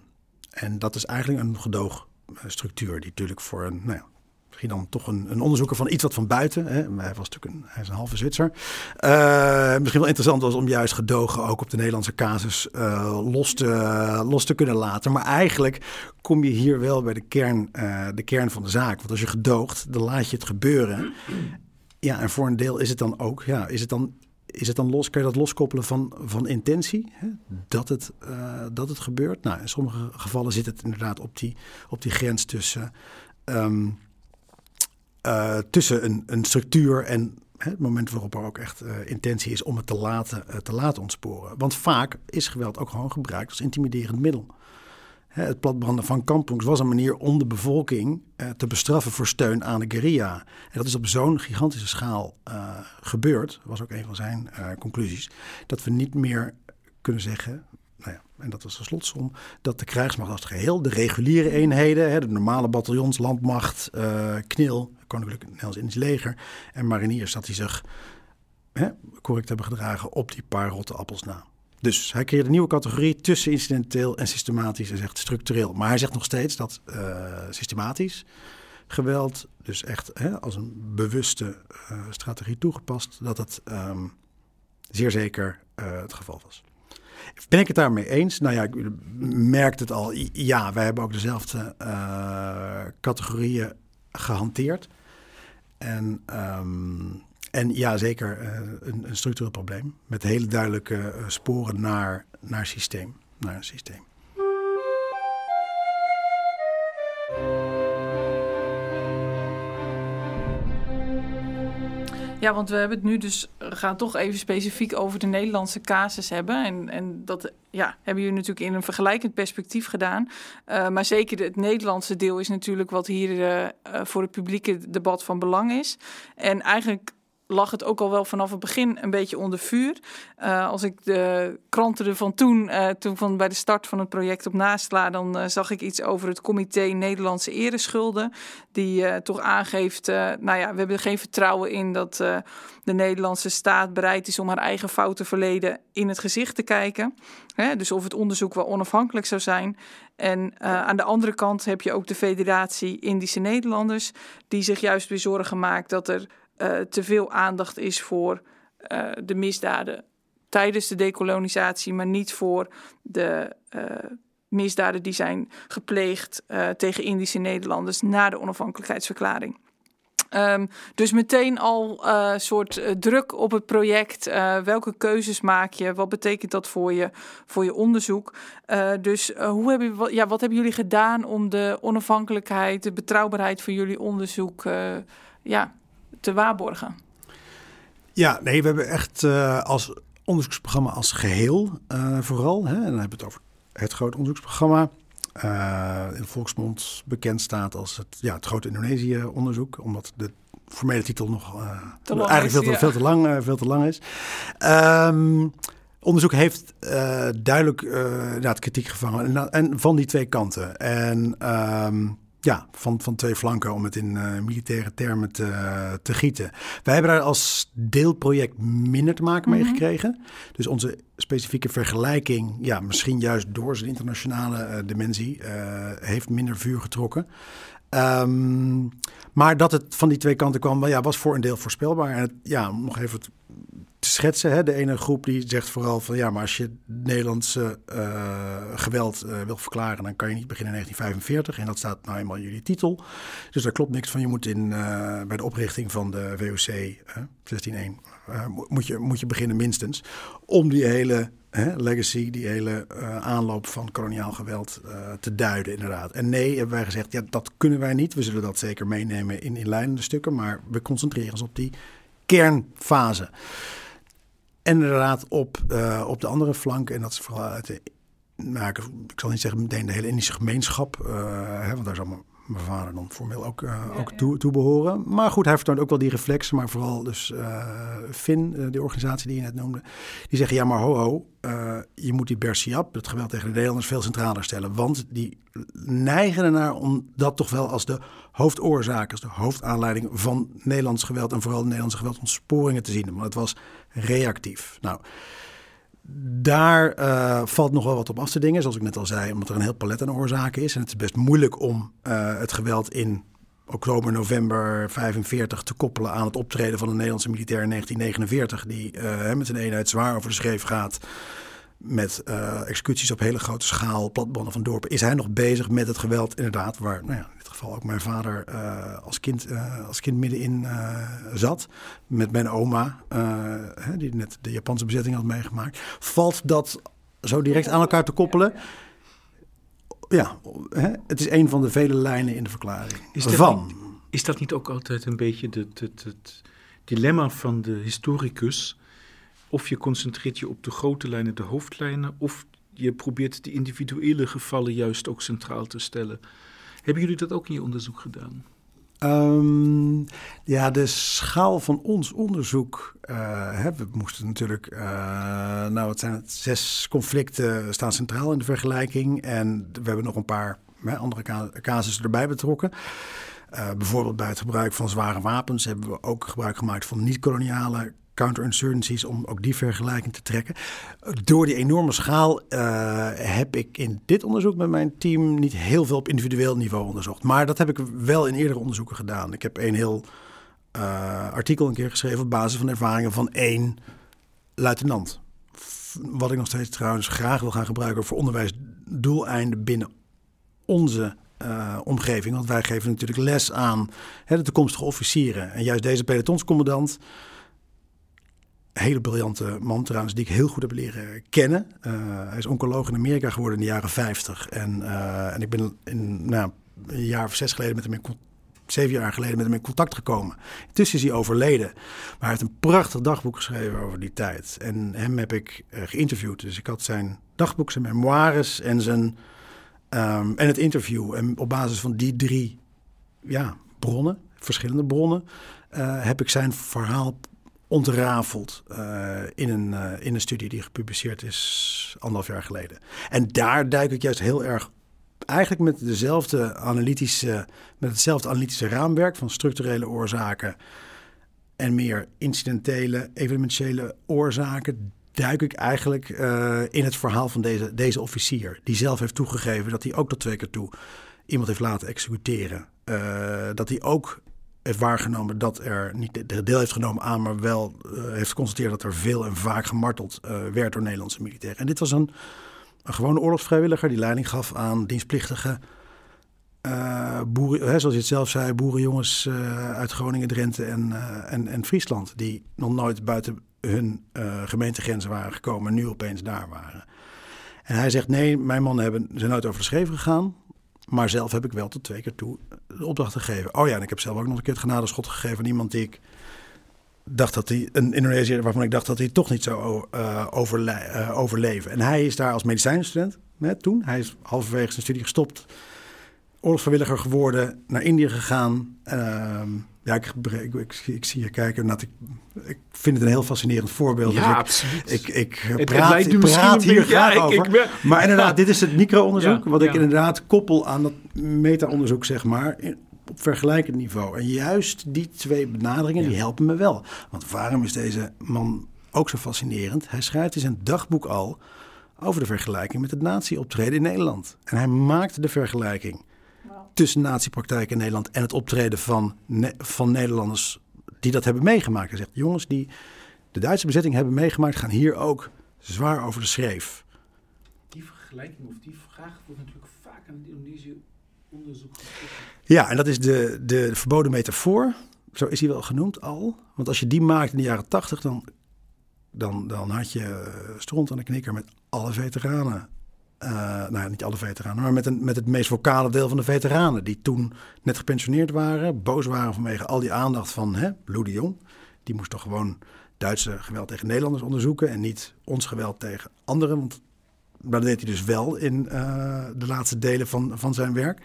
En dat is eigenlijk een gedoogstructuur die natuurlijk voor een, nou ja, misschien dan toch een, een, onderzoeker van iets wat van buiten. Hè, hij was natuurlijk een, hij is een halve Zwitser. Uh, misschien wel interessant was om juist gedogen ook op de Nederlandse casus uh, los, te, los te kunnen laten. Maar eigenlijk kom je hier wel bij de kern, uh, de kern van de zaak. Want als je gedoogt, dan laat je het gebeuren. Ja, en voor een deel is het dan ook, ja, is het dan is het dan los, kan je dat loskoppelen van, van intentie? Hè? Dat, het, dat het gebeurt? Nou, in sommige gevallen zit het inderdaad op die, op die grens tussen, um, uh, tussen een, een structuur en hè, het moment waarop er ook echt uh, intentie is om het te laten, te laten ontsporen. Want vaak is geweld ook gewoon gebruikt als intimiderend middel. Het platbranden van kampongs was een manier om de bevolking eh, te bestraffen voor steun aan de guerrilla. En dat is op zo'n gigantische schaal gebeurd, was ook een van zijn conclusies, dat we niet meer kunnen zeggen, en dat was de slotsom, dat de krijgsmacht als geheel, de reguliere eenheden, hè, de normale bataljons, landmacht, uh, KNIL, Koninklijk Nederlands-Indisch Leger en mariniers, dat die zich hè, correct hebben gedragen op die paar rotte appels na. Dus hij creëert een nieuwe categorie tussen incidenteel en systematisch en zegt structureel. Maar hij zegt nog steeds dat uh, systematisch geweld, dus echt hè, als een bewuste uh, strategie toegepast, dat het um, zeer zeker het geval was. Ben ik het daarmee eens? Nou ja, ik merkt het al. Ja, wij hebben ook dezelfde uh, categorieën gehanteerd. En, um, en ja, zeker uh, een, een, structureel probleem. Met hele duidelijke sporen naar, naar systeem. Naar systeem. Ja, want we hebben het nu dus, we gaan toch even specifiek over de Nederlandse casus hebben. En, en dat ja, hebben jullie natuurlijk in een vergelijkend perspectief gedaan. Uh, maar zeker het Nederlandse deel is natuurlijk wat hier uh, voor het publieke debat van belang is. En eigenlijk lag het ook al wel vanaf het begin een beetje onder vuur. Uh, als ik de kranten van toen, uh, toen van bij de start van het project op nasla, dan uh, zag ik iets over het comité Nederlandse Ereschulden. Die toch aangeeft, nou ja, we hebben er geen vertrouwen in dat de Nederlandse staat bereid is om haar eigen fouten verleden in het gezicht te kijken. Hè, dus of het onderzoek wel onafhankelijk zou zijn. En aan de andere kant heb je ook de Federatie Indische Nederlanders, die zich juist weer zorgen maakt dat er uh, te veel aandacht is voor uh, de misdaden tijdens de dekolonisatie, maar niet voor de uh, misdaden die zijn gepleegd tegen Indische Nederlanders na de onafhankelijkheidsverklaring. Um, dus meteen al een soort druk op het project. welke keuzes maak je? Wat betekent dat voor je, voor je onderzoek? dus hoe hebben, ja, wat hebben jullie gedaan om de onafhankelijkheid, de betrouwbaarheid van jullie onderzoek ja, te waarborgen? Ja, nee, we hebben echt uh, als onderzoeksprogramma als geheel uh, vooral. Hè, en dan hebben we het over het grote onderzoeksprogramma. Uh, in volksmond bekend staat als het, ja, het grote Indonesië-onderzoek. Omdat de formele titel nog eigenlijk is, veel, te, ja. veel, te lang, veel te lang is. Um, onderzoek heeft duidelijk ja, kritiek gevangen. En, en, van die twee kanten. En... Um, ja, van, van twee flanken om het in uh, militaire termen te, te gieten. Wij hebben daar als deelproject minder te maken mee mm -hmm. gekregen. Dus onze specifieke vergelijking, ja, misschien juist door zijn internationale uh, dimensie, uh, heeft minder vuur getrokken. Um, maar dat het van die twee kanten kwam, ja, was voor een deel voorspelbaar. En het, ja, om nog even te schetsen. Hè? De ene groep die zegt vooral van ja, maar als je Nederlandse uh, geweld uh, wil verklaren, dan kan je niet beginnen in 1945. En dat staat nou eenmaal in jullie titel. Dus daar klopt niks van. Je moet in, uh, bij de oprichting van de VOC 16.1 moet, je, moet je beginnen minstens. Om die hele legacy, die hele aanloop van koloniaal geweld te duiden inderdaad. En nee, hebben wij gezegd, ja, dat kunnen wij niet. We zullen dat zeker meenemen in inleidende stukken. Maar we concentreren ons op die kernfase. En inderdaad op, uh, op de andere flank, en dat is vooral uit de, nou, ik, ik, zal niet zeggen meteen de hele Indische gemeenschap, uh, hè, want daar zal mijn, mijn vader dan formeel ook, uh, ja, ook toe, toe, behoren. Maar goed, hij vertoont ook wel die reflexen, maar vooral dus FIN, die organisatie die je net noemde, die zeggen ja maar ho ho, je moet die Bersiap, het geweld tegen de Nederlanders, veel centraler stellen. Want die neigen ernaar om dat toch wel als de hoofdoorzaak, als de hoofdaanleiding van Nederlands geweld en vooral de Nederlandse geweldontsporingen te zien. Want het was reactief. Nou, daar uh, valt nog wel wat op af te dingen, zoals ik net al zei, omdat er een heel palet aan oorzaken is. En het is best moeilijk om uh, het geweld in oktober, november 45 te koppelen aan het optreden van een Nederlandse militair in 1949, die met zijn eenheid zwaar over de schreef gaat met executies op hele grote schaal, platbanden van dorpen, is hij nog bezig met het geweld, inderdaad, waar nou ja, geval ook mijn vader uh, als, kind, uh, als kind middenin zat, met mijn oma, hè, die net de Japanse bezetting had meegemaakt. Valt dat zo direct aan elkaar te koppelen? Ja, hè, het is een van de vele lijnen in de verklaring. Is dat, van. Niet, is dat niet ook altijd een beetje het dilemma van de historicus? Of je concentreert je op de grote lijnen, de hoofdlijnen, of je probeert de individuele gevallen juist ook centraal te stellen. Hebben jullie dat ook in je onderzoek gedaan? Ehm, ja, de schaal van ons onderzoek. Uh, hè, we moesten natuurlijk. Uh, nou, het zijn het? Zes conflicten staan centraal in de vergelijking. En we hebben nog een paar hè, andere casussen erbij betrokken. Uh, bijvoorbeeld bij het gebruik van zware wapens hebben we ook gebruik gemaakt van niet-koloniale counterinsurgencies, om ook die vergelijking te trekken. Door die enorme schaal uh, heb ik in dit onderzoek met mijn team niet heel veel op individueel niveau onderzocht. Maar dat heb ik wel in eerdere onderzoeken gedaan. Ik heb een heel uh, artikel een keer geschreven op basis van ervaringen van één luitenant. Wat ik nog steeds trouwens graag wil gaan gebruiken voor onderwijsdoeleinden binnen onze uh, omgeving. Want wij geven natuurlijk les aan hè, de toekomstige officieren. En juist deze pelotonscommandant hele briljante man trouwens, die ik heel goed heb leren kennen. Uh, hij is oncoloog in Amerika geworden in de jaren 50. En, uh, en ik ben in, nou, een jaar of zes geleden met hem in zeven jaar geleden met hem in contact gekomen. Intussen is hij overleden. Maar hij heeft een prachtig dagboek geschreven over die tijd. En hem heb ik uh, geïnterviewd. Dus ik had zijn dagboek, zijn memoires en, zijn, um, en het interview. En op basis van die drie ja, bronnen, verschillende bronnen, heb ik zijn verhaal ontrafeld uh, in, een, uh, in een studie die gepubliceerd is anderhalf jaar geleden. En daar duik ik juist heel erg eigenlijk met dezelfde analytische, met hetzelfde analytische raamwerk van structurele oorzaken en meer incidentele, evenementiële oorzaken, duik ik eigenlijk uh, in het verhaal van deze, deze officier. Die zelf heeft toegegeven dat hij ook tot twee keer toe iemand heeft laten executeren. dat hij ook heeft waargenomen dat er niet deel heeft genomen aan, maar wel uh, heeft geconstateerd dat er veel en vaak gemarteld uh, werd door Nederlandse militairen. En dit was een, een gewone oorlogsvrijwilliger die leiding gaf aan dienstplichtige uh, boeren, hè, zoals je het zelf zei, boerenjongens uit Groningen, Drenthe en, en, en Friesland, die nog nooit buiten hun gemeentegrenzen waren gekomen en nu opeens daar waren. En hij zegt: Nee, mijn mannen hebben, zijn nooit over gegaan. Maar zelf heb ik wel tot twee keer toe de opdracht gegeven. Oh ja, en ik heb zelf ook nog een keer het genadeschot gegeven aan iemand die ik dacht dat hij, een Indonesiër waarvan ik dacht dat hij toch niet zou overle uh, overleven. En hij is daar als medicijnstudent hè, toen. Hij is halverwege zijn studie gestopt, oorlogsvrijwilliger geworden, naar Indië gegaan. Uh, ja, ik, ik, ik, ik, zie je kijken. Dat ik, ik vind het een heel fascinerend voorbeeld. Ja, dus ik, absoluut. Ik, ik Het- praat, het ik hier beetje- graag ja, over. ben- maar inderdaad, dit is het micro-onderzoek. Wat ik inderdaad koppel aan dat meta-onderzoek, zeg maar. op vergelijkend niveau. En juist die twee benaderingen, die helpen me wel. Want waarom is deze man ook zo fascinerend? Hij schrijft in zijn dagboek al over de vergelijking met het nazi-optreden in Nederland. En hij maakt de vergelijking tussen nazi-praktijk in Nederland en het optreden van, Ne- van Nederlanders die dat hebben meegemaakt. Hij zegt, jongens die de Duitse bezetting hebben meegemaakt, gaan hier ook zwaar over de schreef. Die vergelijking of die vraag wordt natuurlijk vaak aan het Indonesië onderzoek Ja, en dat is de, de verboden metafoor. Zo is hij wel genoemd al. Want als je die maakt in de jaren tachtig, dan, dan, dan had je eh, stront aan de knikker met alle veteranen. Eh, nou ja, niet alle veteranen, maar met, een, met het meest vocale deel van de veteranen. Die toen net gepensioneerd waren, boos waren vanwege al die aandacht van hè, Lou de Jong. Die moest toch gewoon Duitse geweld tegen Nederlanders onderzoeken en niet ons geweld tegen anderen. Want dat deed hij dus wel in eh, de laatste delen van, van zijn werk.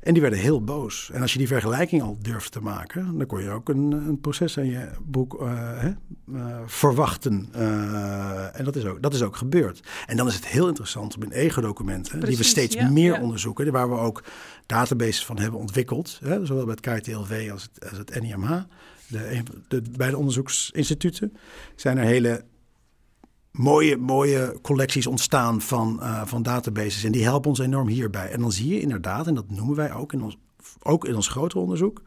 En die werden heel boos. En als je die vergelijking al durfde te maken, dan kon je ook een, een proces aan je boek eh, hè, eh, verwachten. Eh, en dat is, ook, dat is ook gebeurd. En dan is het heel interessant om in ego-documenten, die we steeds ja, meer ja. onderzoeken, waar we ook databases van hebben ontwikkeld, hè, zowel bij het KTLV als het, als het NIMH, de, de beide onderzoeksinstituten, zijn er hele mooie, mooie collecties ontstaan van, eh, van databases. En die helpen ons enorm hierbij. En dan zie je inderdaad, en dat noemen wij ook in ons, ook in ons grotere onderzoek.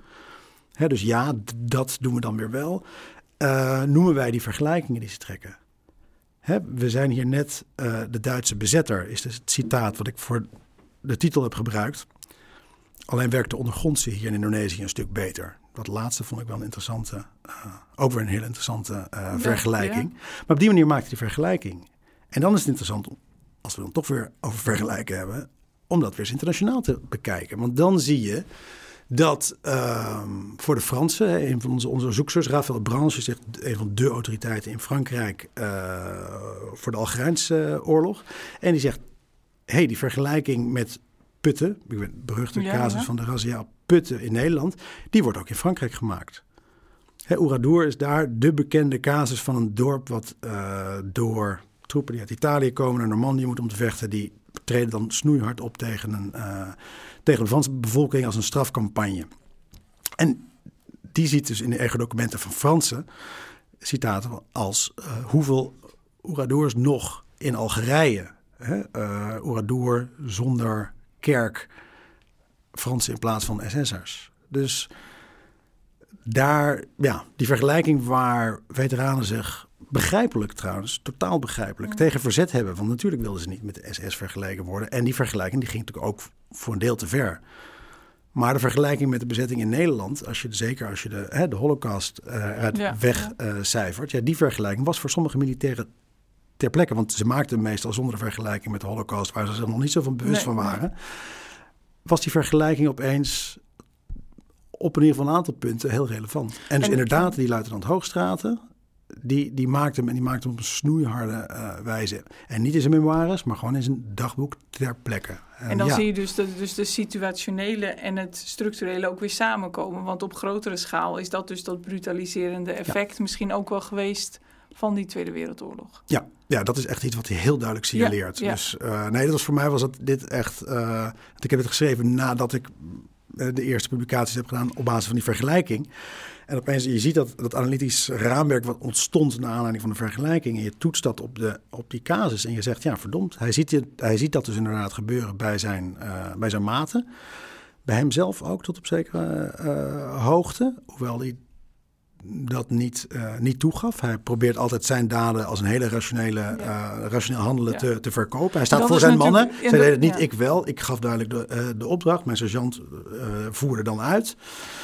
Hè, dus ja, dat doen we dan weer wel. eh, noemen wij die vergelijkingen die ze trekken. Hè, we zijn hier net eh, de Duitse bezetter, is dus het citaat wat ik voor de titel heb gebruikt. Alleen werkt de ondergrondse hier in Indonesië een stuk beter. Dat laatste vond ik wel een interessante, eh, ook weer een hele interessante eh, vergelijking. Maar op die manier maakt hij die vergelijking. En dan is het interessant, als we dan toch weer over vergelijken hebben, om dat weer eens internationaal te bekijken. Want dan zie je dat ehm, voor de Fransen, een van onze onderzoekers, Raphaël Branche, echt een van de autoriteiten in Frankrijk eh, voor de Algerijnse oorlog. En die zegt, hey, die vergelijking met Putten, ik weet, beruchte Ja, casus ja. van de razzia op Putten in Nederland, die wordt ook in Frankrijk gemaakt. Ouradour is daar de bekende casus van een dorp wat eh, door troepen die uit Italië komen naar Normandië moeten om te vechten. Die treden dan snoeihard op tegen, een, eh, tegen de Franse bevolking als een strafcampagne. En die ziet dus in de ergodocumenten van Fransen citaten als eh, hoeveel Ouradours nog in Algerije. Hè, zonder kerk, Fransen in plaats van SS'ers. Dus daar, ja, die vergelijking waar veteranen zich begrijpelijk trouwens, totaal begrijpelijk, tegen verzet hebben. Want natuurlijk wilden ze niet met de SS vergeleken worden. En die vergelijking die ging natuurlijk ook voor een deel te ver. Maar de vergelijking met de bezetting in Nederland, als je, zeker als je de, hè, de holocaust eh Ja, wegcijfert, ja, die vergelijking was voor sommige militairen ter plekke. Want ze maakten hem meestal zonder de vergelijking met de holocaust, waar ze zich nog niet zo van bewust Nee, van nee. waren. Was die vergelijking opeens op ieder geval een aantal punten heel relevant. En dus En- inderdaad, die luitenant Hoogstraten, die, die maakte hem en die maakte hem op een snoeiharde eh, wijze. En niet in zijn memoires, maar gewoon in zijn dagboek ter plekke. En dan ja, zie je dus dat dus de situationele en het structurele ook weer samenkomen. Want op grotere schaal is dat dus dat brutaliserende effect misschien ook wel geweest van die Tweede Wereldoorlog. Ja, ja, dat is echt iets wat hij heel duidelijk signaleert. Ja, ja. Dus eh, nee, dat was voor mij was dat dit echt. want ik heb het geschreven nadat ik eh, de eerste publicaties heb gedaan op basis van die vergelijking. En opeens, je ziet dat, dat analytisch raamwerk wat ontstond naar aanleiding van de vergelijking. En je toetst dat op, de, op die casus. En je zegt, ja, verdomd. Hij ziet, het, hij ziet dat dus inderdaad gebeuren bij zijn, eh, bij zijn maten. Bij hemzelf ook tot op zekere hoogte. Hoewel hij dat niet, eh, niet toegaf. Hij probeert altijd zijn daden als een hele rationele, eh, rationeel handelen Ja. te, te verkopen. Hij staat Dat voor zijn mannen. Zij deden het niet, ja. ik wel. Ik gaf duidelijk de, eh, de opdracht. Mijn sergeant voerde dan uit.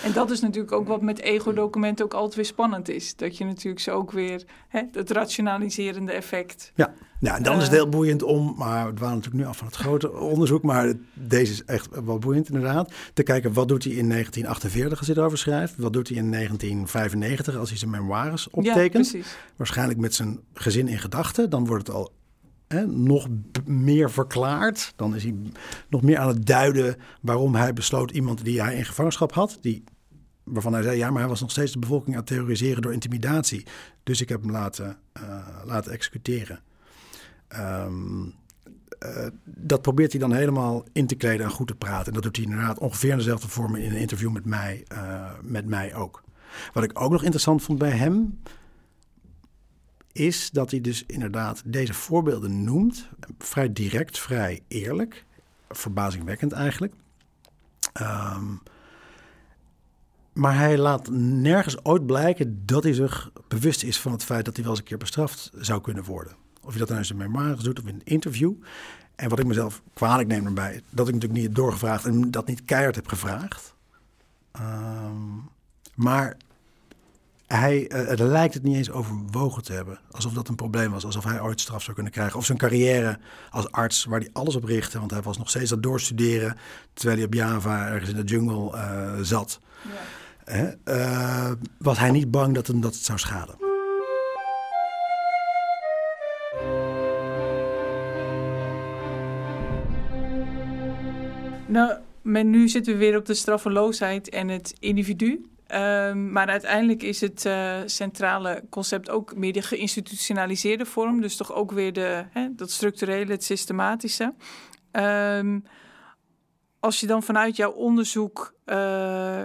En dat is natuurlijk ook wat met ego-documenten ook altijd weer spannend is. Dat je natuurlijk zo ook weer hè, het rationaliserende effect. Ja, ja en dan is het Eh. heel boeiend om, maar we waren natuurlijk nu af van het grote onderzoek, maar deze is echt wel boeiend inderdaad, te kijken wat doet hij in 1948 als hij erover schrijft, wat doet hij in 1995 als hij zijn memoires Ja, optekent, precies. waarschijnlijk met zijn gezin in gedachten, dan wordt het al hè, nog meer verklaard, dan is hij nog meer aan het duiden waarom hij besloot iemand die hij in gevangenschap had, die waarvan hij zei, ja, maar hij was nog steeds de bevolking aan het terroriseren door intimidatie. Dus ik heb hem laten, eh, laten executeren. Ehm, eh, dat probeert hij dan helemaal in te kleden en goed te praten. En dat doet hij inderdaad ongeveer in dezelfde vorm in een interview met mij, eh, met mij ook. Wat ik ook nog interessant vond bij hem, is dat hij dus inderdaad deze voorbeelden noemt. Vrij direct, vrij eerlijk. Verbazingwekkend eigenlijk. Ehm, maar hij laat nergens ooit blijken dat hij zich bewust is van het feit dat hij wel eens een keer bestraft zou kunnen worden. Of je dat nou in zijn memoires doet of in een interview. En wat ik mezelf kwalijk neem erbij, dat ik natuurlijk niet heb doorgevraagd en dat niet keihard heb gevraagd. Ehm, maar hij, eh, het lijkt het niet eens overwogen te hebben. Alsof dat een probleem was. Alsof hij ooit straf zou kunnen krijgen. Of zijn carrière als arts, waar hij alles op richtte. Want hij was nog steeds aan het doorstuderen. Terwijl hij op Java ergens in de jungle eh, zat. Hè? Eh, was hij niet bang dat hem dat het zou schaden. Nou, maar nu zitten we weer op de straffeloosheid en het individu. Ehm, maar uiteindelijk is het eh, centrale concept ook meer de geïnstitutionaliseerde vorm. Dus toch ook weer de, hè, dat structurele, het systematische. Ehm, als je dan vanuit jouw onderzoek eh,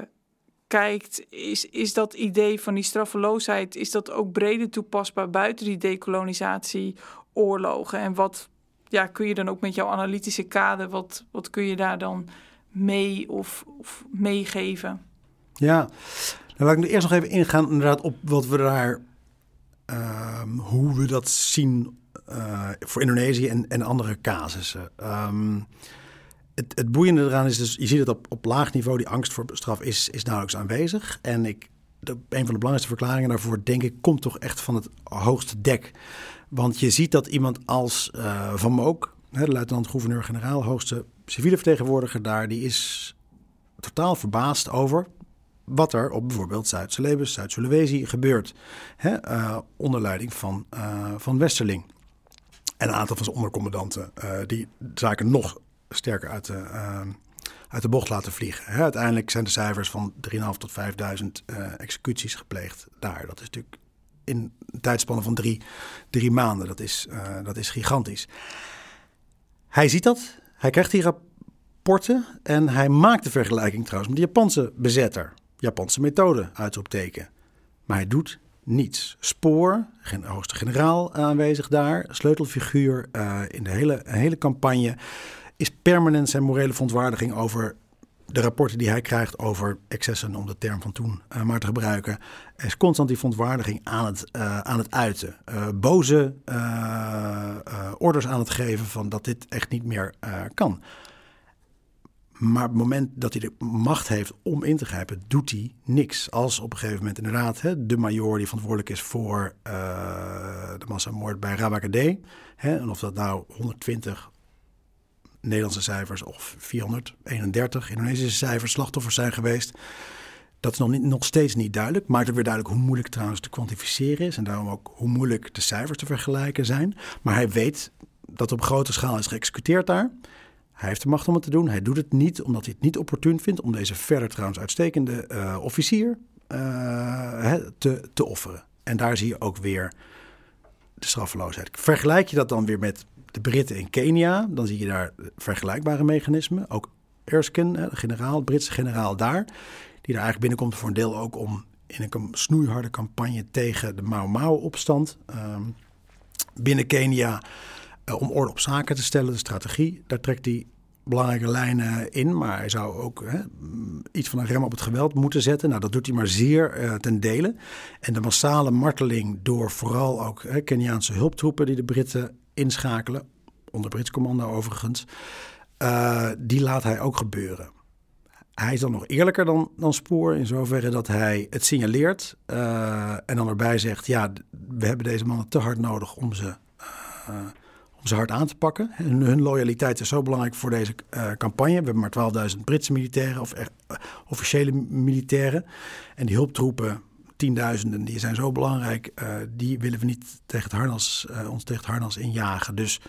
kijkt, is, is dat idee van die straffeloosheid... is dat ook breder toepasbaar buiten die decolonisatieoorlogen? En wat ja, kun je dan ook met jouw analytische kader... wat, wat kun je daar dan mee of, of meegeven? Ja, dan laat ik eerst nog even ingaan inderdaad op wat we daar, ehm, hoe we dat zien eh, voor Indonesië en, en andere casussen. Ehm, het, het boeiende eraan is dus, je ziet het op, op laag niveau, die angst voor straf is, is nauwelijks aanwezig. En ik, de, een van de belangrijkste verklaringen daarvoor, denk ik, komt toch echt van het hoogste dek. Want je ziet dat iemand als eh, Van Mook, hè, de luitenant-gouverneur-generaal, hoogste civiele vertegenwoordiger daar, die is totaal verbaasd over wat er op bijvoorbeeld Zuid-Celebes, Zuid-Sulawesi gebeurt. Hè, eh, onder leiding van, eh, van Westerling. En een aantal van zijn ondercommandanten die zaken nog sterker uit de, uit de bocht laten vliegen. Hè, uiteindelijk zijn de cijfers van 3.500 tot 5.000 executies gepleegd daar. Dat is natuurlijk in een tijdspanne van drie, drie maanden. Dat is, dat is gigantisch. Hij ziet dat. Hij krijgt die rapporten en hij maakt de vergelijking trouwens met de Japanse bezetter. Japanse methode, uitroepteken. Maar hij doet niets. Spoor, geen hoogste generaal aanwezig daar, sleutelfiguur uh, in de hele, hele campagne, is permanent zijn morele verontwaardiging over de rapporten die hij krijgt over excessen, om de term van toen uh, maar te gebruiken, is constant die verontwaardiging aan het, uh, aan het uiten. Uh, boze orders aan het geven van dat dit echt niet meer kan. Maar op het moment dat hij de macht heeft om in te grijpen, doet hij niks. Als op een gegeven moment inderdaad hè, de major die verantwoordelijk is voor de massamoord bij Rabakadé. en of dat nou 120 Nederlandse cijfers of 431 Indonesische cijfers slachtoffers zijn geweest. Dat is nog, niet, nog steeds niet duidelijk. Maakt ook weer duidelijk hoe moeilijk trouwens te kwantificeren is. En daarom ook hoe moeilijk de cijfers te vergelijken zijn. Maar hij weet dat op grote schaal is geëxecuteerd daar. Hij heeft de macht om het te doen. Hij doet het niet omdat hij het niet opportun vindt om deze verder trouwens uitstekende uh, officier uh, te, te offeren. En daar zie je ook weer de straffeloosheid. Vergelijk je dat dan weer met de Britten in Kenia, dan zie je daar vergelijkbare mechanismen. Ook Erskine, de generaal, de Britse generaal daar, die daar eigenlijk binnenkomt voor een deel ook om in een snoeiharde campagne tegen de Mau Mau-opstand ehm, binnen Kenia uh, om orde op zaken te stellen, de strategie. Daar trekt hij belangrijke lijnen in, maar hij zou ook hè, iets van een rem op het geweld moeten zetten. Nou, dat doet hij maar zeer uh, ten dele. En de massale marteling door vooral ook hè, Keniaanse hulptroepen die de Britten inschakelen, onder Brits commando overigens, uh, die laat hij ook gebeuren. Hij is dan nog eerlijker dan, dan Spoor in zoverre dat hij het signaleert uh, en dan erbij zegt: ja, we hebben deze mannen te hard nodig om ze, uh, om ze hard aan te pakken. Hun, hun loyaliteit is zo belangrijk voor deze campagne. We hebben maar 12.000 Britse militairen of officiële militairen. En die hulptroepen tienduizenden, die zijn zo belangrijk. Uh, die willen we niet tegen het harnas, uh, ons tegen het harnas injagen. Dus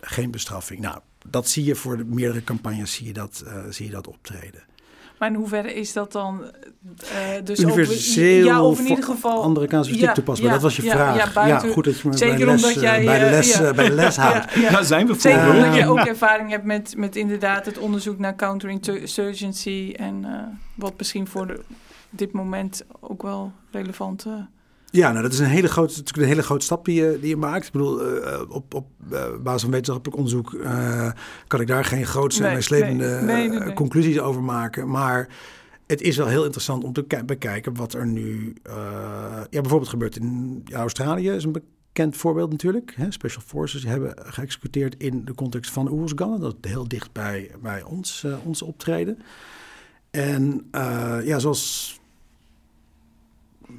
geen bestraffing. Nou, dat zie je voor de meerdere campagnes zie je dat, uh, zie je dat optreden. Maar in hoeverre is dat dan uh, dus Universeel ook, ja, of in ieder geval andere casuïstiek ja, toepasbaar? Ja, dat was je ja, vraag. Ja, buiten, ja, goed dat je me zeker bij de les, omdat jij, bij de les, uh, bij de les houdt. Ja, ja. zijn we voor. Zeker Uh, omdat je ook ervaring hebt met, met inderdaad het onderzoek naar counterinsurgency en uh, wat misschien voor de, dit moment ook wel relevant ja, nou, dat is een hele grote, een hele grote stap die je, die je maakt. Ik bedoel, uh, op, op uh, basis van wetenschappelijk onderzoek uh, kan ik daar geen Nee, en nee, nee, nee. conclusies over maken. Maar het is wel heel interessant om te ke- bekijken wat er nu ja, bijvoorbeeld gebeurt in Australië. is een bekend voorbeeld natuurlijk. Hè? Special Forces hebben geëxecuteerd in de context van Oersgan. Dat is heel dicht bij, bij ons, ons optreden. En ja, zoals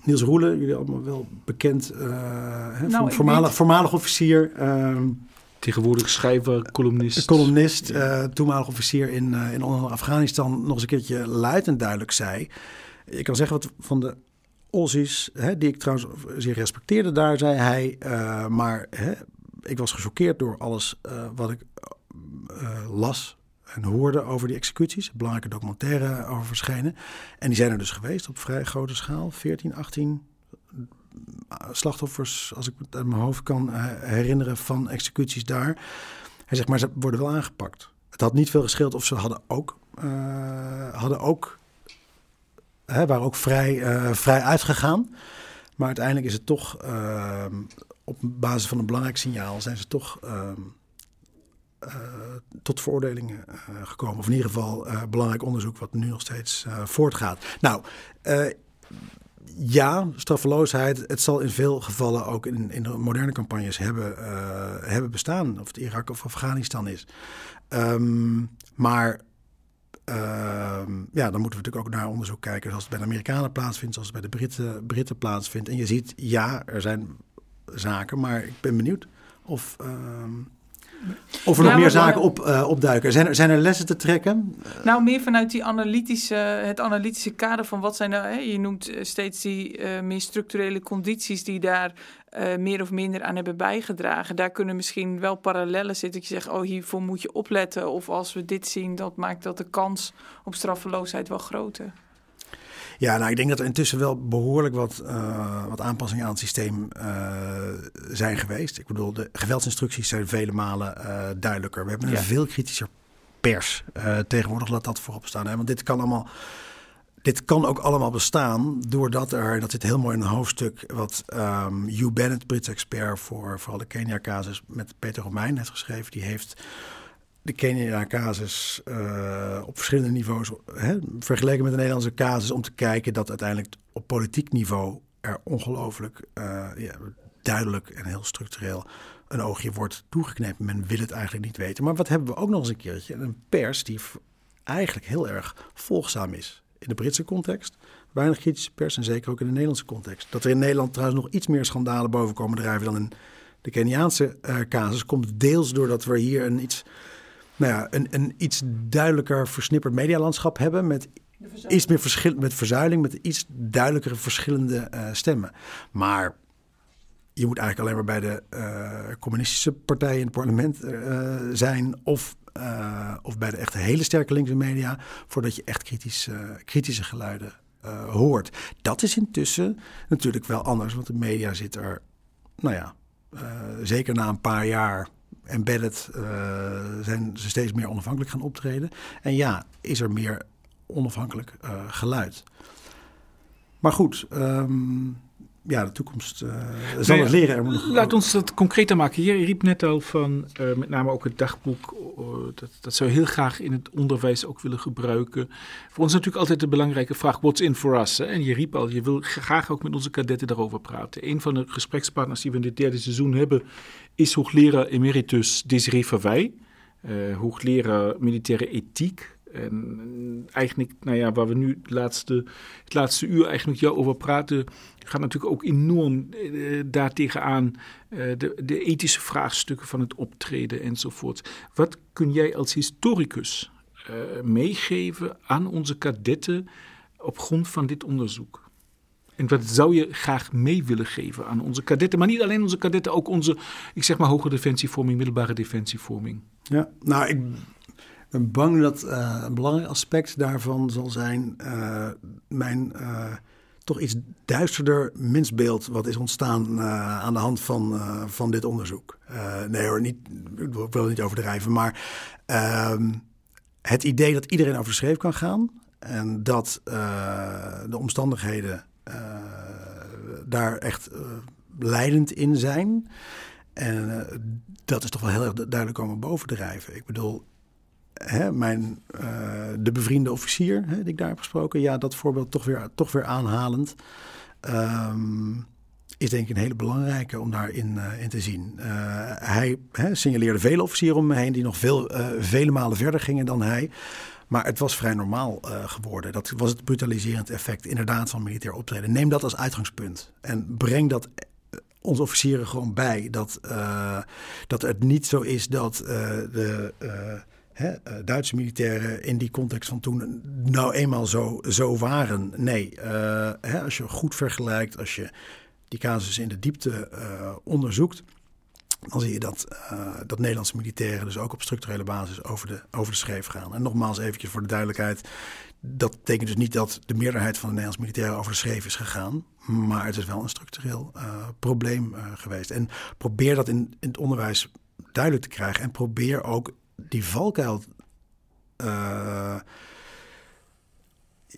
Niels Roelen, jullie allemaal wel bekend, uh, hè, Nou, voormalig, weet- voormalig officier, ehm, Tegenwoordig schrijver, columnist. columnist, eh, toenmalig officier in, eh, in Afghanistan, nog eens een keertje luid en duidelijk zei. Ik kan zeggen wat van de Aussies, hè, die ik trouwens zeer respecteerde, daar zei hij, eh, maar hè, ik was gechoqueerd door alles eh, wat ik eh, las en hoorde over die executies. Belangrijke documentaire over verschenen. En die zijn er dus geweest op vrij grote schaal. 14, 18 slachtoffers, als ik het uit mijn hoofd kan eh, herinneren, van executies daar. Hij zegt, maar ze worden wel aangepakt. Het had niet veel gescheeld of ze hadden ook, eh, hadden ook hè, waren ook vrij, eh, vrij uitgegaan. Maar uiteindelijk is het toch, eh, op basis van een belangrijk signaal, zijn ze toch ehm, eh, tot veroordelingen eh, gekomen. Of in ieder geval eh, belangrijk onderzoek wat nu nog steeds eh, voortgaat. Nou, eh, ja, straffeloosheid. Het zal in veel gevallen ook in, in de moderne campagnes hebben, eh, hebben bestaan. Of het Irak of Afghanistan is. Ehm, maar ehm, ja, dan moeten we natuurlijk ook naar onderzoek kijken. Zoals het bij de Amerikanen plaatsvindt, zoals het bij de Britten, Britten plaatsvindt. En je ziet, ja, er zijn zaken, maar ik ben benieuwd of, ehm, Of er nog meer zaken op, uh, opduiken. Zijn er, zijn er lessen te trekken? Nou, meer vanuit die analytische, het analytische kader van wat zijn nou... Hè, je noemt steeds die uh, meer structurele condities die daar uh, meer of minder aan hebben bijgedragen. Daar kunnen misschien wel parallellen zitten. Dat je zegt, oh, hiervoor moet je opletten. Of als we dit zien, dat maakt dat de kans op straffeloosheid wel groter. Ja, nou, ik denk dat er intussen wel behoorlijk wat, uh, wat aanpassingen aan het systeem uh, zijn geweest. Ik bedoel, de geweldsinstructies zijn vele malen uh, duidelijker. We hebben een veel kritischer pers. tegenwoordig laat dat voorop staan. Hè? Want dit kan allemaal. Dit kan ook allemaal bestaan doordat er, dat zit heel mooi in een hoofdstuk, wat um, Hugh Bennett, Brits expert voor vooral de Kenia-casus, met Peter Romein heeft geschreven. Die heeft de Kenia-casus uh, op verschillende niveaus hè, vergeleken met de Nederlandse casus om te kijken dat uiteindelijk op politiek niveau er ongelooflijk uh, ja, duidelijk en heel structureel een oogje wordt toegeknepen. Men wil het eigenlijk niet weten. Maar wat hebben we ook nog eens een keertje? Een pers die eigenlijk heel erg volgzaam is. In de Britse context, weinig kritische pers en zeker ook in de Nederlandse context. Dat er in Nederland trouwens nog iets meer schandalen boven komen drijven dan in de Keniaanse uh, casus, komt deels doordat we hier een iets nou ja, een, een iets duidelijker versnipperd medialandschap hebben met iets meer verschil, met verzuiling, met iets duidelijkere verschillende uh, stemmen. Maar je moet eigenlijk alleen maar bij de uh, communistische partijen in het parlement uh, zijn of, of bij de echte hele sterke linkse media voordat je echt kritisch, kritische geluiden hoort. Dat is intussen natuurlijk wel anders, want de media zit er, nou ja, zeker na een paar jaar embedded uh, zijn ze steeds meer onafhankelijk gaan optreden. En ja, is er meer onafhankelijk uh, geluid. Maar goed, um, ja, de toekomst uh, zal het leren. Laat ons dat concreter maken. Je riep net al van, uh, met name ook het dagboek, uh, dat, dat zou je heel graag in het onderwijs ook willen gebruiken. Voor ons natuurlijk altijd de belangrijke vraag, what's in for us? Hè? En je riep al, je wil graag ook met onze kadetten daarover praten. Een van de gesprekspartners die we in dit derde seizoen hebben, is hoogleraar emeritus Desiree Verwij, hoogleraar militaire ethiek en eigenlijk, nou ja, waar we nu het laatste, het laatste uur eigenlijk jou over praten, gaat natuurlijk ook enorm uh, daartegen aan de, de ethische vraagstukken van het optreden enzovoort. Wat kun jij als historicus meegeven aan onze kadetten op grond van dit onderzoek? En wat zou je graag mee willen geven aan onze kadetten? Maar niet alleen onze kadetten, ook onze, ik zeg maar, hoge defensievorming, middelbare defensievorming. Ja, nou, ik ben bang dat uh, een belangrijk aspect daarvan zal zijn uh, mijn uh, toch iets duisterder mensbeeld wat is ontstaan aan de hand van, van dit onderzoek. nee hoor, niet, ik wil het niet overdrijven, maar ehm, het idee dat iedereen over schreef kan gaan en dat de omstandigheden daar echt leidend in zijn. En dat is toch wel heel erg duidelijk komen bovendrijven. Ik bedoel, hè, mijn, uh, de bevriende officier hè, die ik daar heb gesproken, ja, dat voorbeeld toch weer, toch weer aanhalend. Um, is denk ik een hele belangrijke om daarin uh, in te zien. Uh, hij hè, signaleerde vele officieren om me heen die nog veel, vele malen verder gingen dan hij. Maar het was vrij normaal geworden. Dat was het brutaliserend effect inderdaad van militair optreden. Neem dat als uitgangspunt en breng dat onze officieren gewoon bij. Dat, dat het niet zo is dat de eh, Duitse militairen in die context van toen nou eenmaal zo, zo waren. Nee, hè, als je goed vergelijkt, als je die casus in de diepte uh, onderzoekt, dan zie je dat, dat Nederlandse militairen dus ook op structurele basis over de, over de schreef gaan. En nogmaals eventjes voor de duidelijkheid, dat betekent dus niet dat de meerderheid van de Nederlandse militairen over de schreef is gegaan. Maar het is wel een structureel probleem geweest. En probeer dat in, in het onderwijs duidelijk te krijgen. En probeer ook die valkuil uh,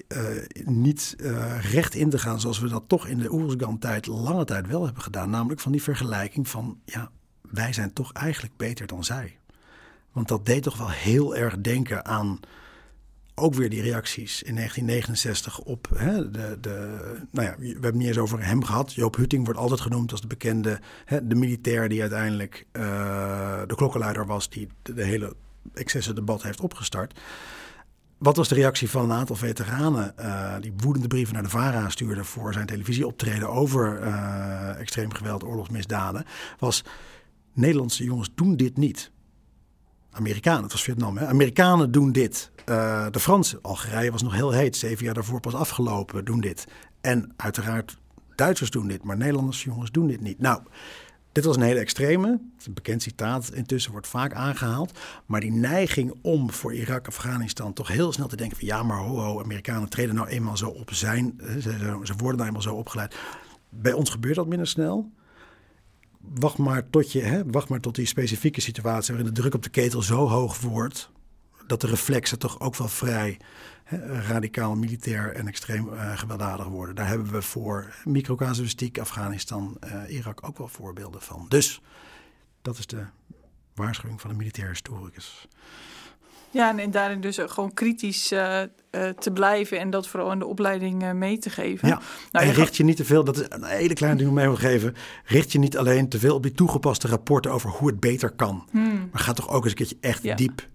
uh, niet uh, recht in te gaan zoals we dat toch in de Oersgan-tijd lange tijd wel hebben gedaan. Namelijk van die vergelijking van, ja, wij zijn toch eigenlijk beter dan zij. Want dat deed toch wel heel erg denken aan ook weer die reacties in 1969 op hè, de, de. Nou ja, we hebben het niet eens over hem gehad. Joop Hutting wordt altijd genoemd als de bekende. Hè, de militair die uiteindelijk uh, de klokkenluider was. die de, hele debat heeft opgestart. Wat was de reactie van een aantal veteranen uh, die woedende brieven naar de VARA stuurden voor zijn televisieoptreden over uh, extreem geweld, oorlogsmisdaden? Was Nederlandse jongens doen dit niet. Amerikanen, het was Vietnam. Hè? Amerikanen doen dit. Uh, de Fransen, Algerije was nog heel heet, zeven jaar daarvoor pas afgelopen, doen dit. En uiteraard Duitsers doen dit, maar Nederlanders jongens doen dit niet. Nou, dit was een hele extreme. Een bekend citaat, intussen wordt vaak aangehaald. Maar die neiging om voor Irak, Afghanistan toch heel snel te denken van ja, maar ho, ho Amerikanen treden nou eenmaal zo op zijn, ze, ze worden nou eenmaal zo opgeleid. Bij ons gebeurt dat minder snel wacht maar tot je, hè, wacht maar tot die specifieke situatie waarin de druk op de ketel zo hoog wordt dat de reflexen toch ook wel vrij hè, radicaal militair en extreem uh, gewelddadig worden. Daar hebben we voor microcasuïstiek, Afghanistan, uh, Irak ook wel voorbeelden van. Dus dat is de waarschuwing van een militair historicus. Ja, en daarin dus gewoon kritisch uh, uh, te blijven en dat vooral in de opleiding uh, mee te geven. Ja, nou, en je richt je niet te veel, dat is een hele kleine ding om mee wil geven, richt je niet alleen te veel op die toegepaste rapporten over hoe het beter kan. Hmm. Maar ga toch ook eens een keertje echt ja. diep,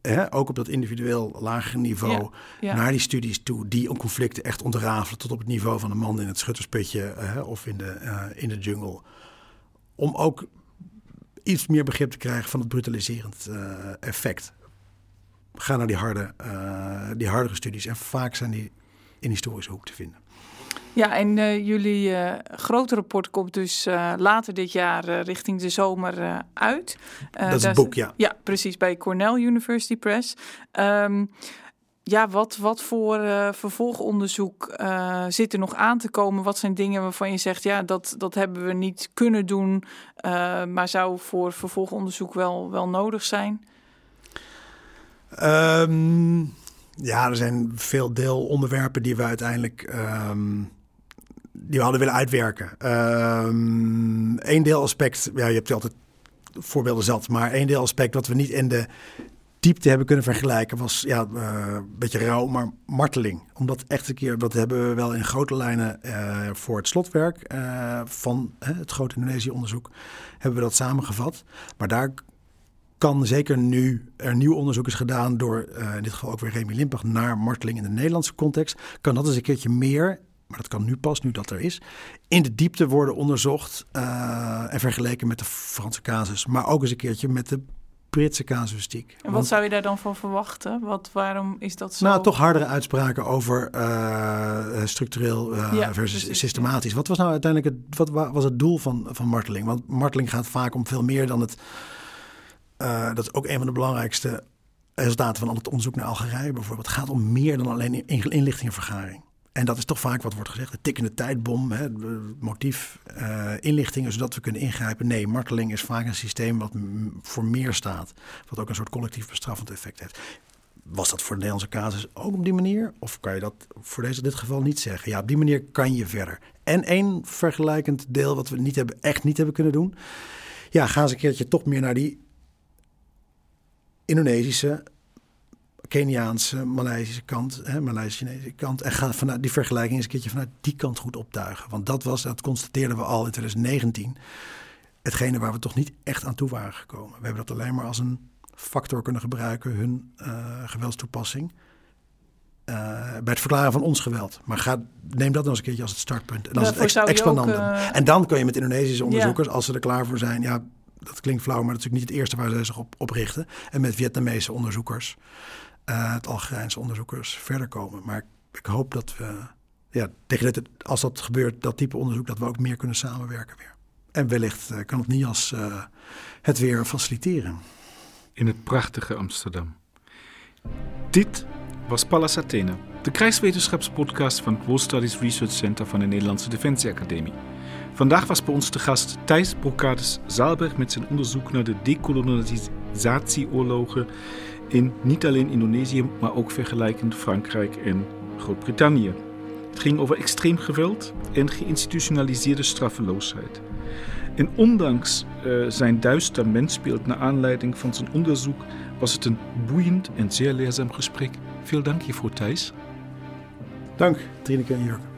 hè, ook op dat individueel lagere niveau, ja. naar die studies toe, die conflicten echt ontrafelen tot op het niveau van een man in het schuttersputje of in de, in de jungle. Om ook iets meer begrip te krijgen van het brutaliserend effect ga naar die, harde, uh, die hardere studies. En vaak zijn die in historische hoek te vinden. Ja, en uh, jullie uh, grote rapport komt dus later dit jaar richting de zomer uit. dat is het boek, ja. Ja, precies, bij Cornell University Press. Um, ja, wat, wat voor vervolgonderzoek zit er nog aan te komen? Wat zijn dingen waarvan je zegt, ja, dat, dat hebben we niet kunnen doen, maar zou voor vervolgonderzoek wel, wel nodig zijn? Um, ja, er zijn veel deelonderwerpen die we uiteindelijk um, die we hadden willen uitwerken. Um, Eén deelaspect, ja, je hebt altijd voorbeelden zat, maar één deelaspect wat we niet in de diepte hebben kunnen vergelijken was ja, uh, een beetje rauw, maar marteling. Omdat echt een keer, dat hebben we wel in grote lijnen uh, voor het slotwerk uh, van het grote Indonesië-onderzoek, hebben we dat samengevat. Maar daar kan zeker nu er nieuw onderzoek is gedaan door uh, in dit geval ook weer Remy Limpach naar marteling in de Nederlandse context, kan dat eens een keertje meer, maar dat kan nu pas, nu dat er is, in de diepte worden onderzocht uh, en vergeleken met de Franse casus, maar ook eens een keertje met de Britse casuïstiek. En wat Want, zou je daar dan van verwachten? Wat, waarom is dat zo? Nou, toch hardere uitspraken over uh, structureel uh, ja, versus precies, systematisch. Wat was nou uiteindelijk het, wat was het doel van, van marteling? Want marteling gaat vaak om veel meer dan het uh, dat is ook een van de belangrijkste resultaten van al het onderzoek naar Algerije bijvoorbeeld. Het gaat om meer dan alleen inlichtingenvergaring. En dat is toch vaak wat wordt gezegd. De tikkende tijdbom, hè, motief, uh, inlichtingen, zodat we kunnen ingrijpen. Nee, marteling is vaak een systeem wat voor meer staat. Wat ook een soort collectief bestraffend effect heeft. Was dat voor de Nederlandse casus ook op die manier? Of kan je dat voor deze, dit geval niet zeggen? Ja, op die manier kan je verder. En één vergelijkend deel wat we niet hebben, echt niet hebben kunnen doen. Ja, ga eens een keertje toch meer naar die Indonesische, Keniaanse, Maleisische kant, hè, Maleisische kant. En ga vanuit die vergelijking eens een keertje vanuit die kant goed optuigen. Want dat was, dat constateerden we al in 2019, hetgene waar we toch niet echt aan toe waren gekomen. We hebben dat alleen maar als een factor kunnen gebruiken, hun uh, geweldstoepassing. Uh, bij het verklaren van ons geweld. Maar ga, neem dat dan eens een keertje als het startpunt. En als het ex expandandum. Uh... En dan kun je met Indonesische onderzoekers, ja. als ze er klaar voor zijn, ja, dat klinkt flauw, maar dat is natuurlijk niet het eerste waar ze zich op, op richten. En met Vietnamese onderzoekers, uh, het Algerijnse onderzoekers, verder komen. Maar ik hoop dat we, ja, tegen dat als dat gebeurt, dat type onderzoek, dat we ook meer kunnen samenwerken weer. En wellicht uh, kan het niet als uh, het weer faciliteren. In het prachtige Amsterdam. Dit was Pallas Athene, de krijgswetenschapspodcast van het War Studies Research Center van de Nederlandse Defensie Academie. Vandaag was bij ons te gast Thijs Brocades Zaalberg met zijn onderzoek naar de decolonisatieoorlogen in niet alleen Indonesië, maar ook vergelijkend Frankrijk en Groot-Brittannië. Het ging over extreem geweld en geïnstitutionaliseerde straffeloosheid. En ondanks uh, zijn duister mensbeeld naar aanleiding van zijn onderzoek was het een boeiend en zeer leerzaam gesprek. Veel dank hiervoor, Thijs. Dank, Trineke en Jurk.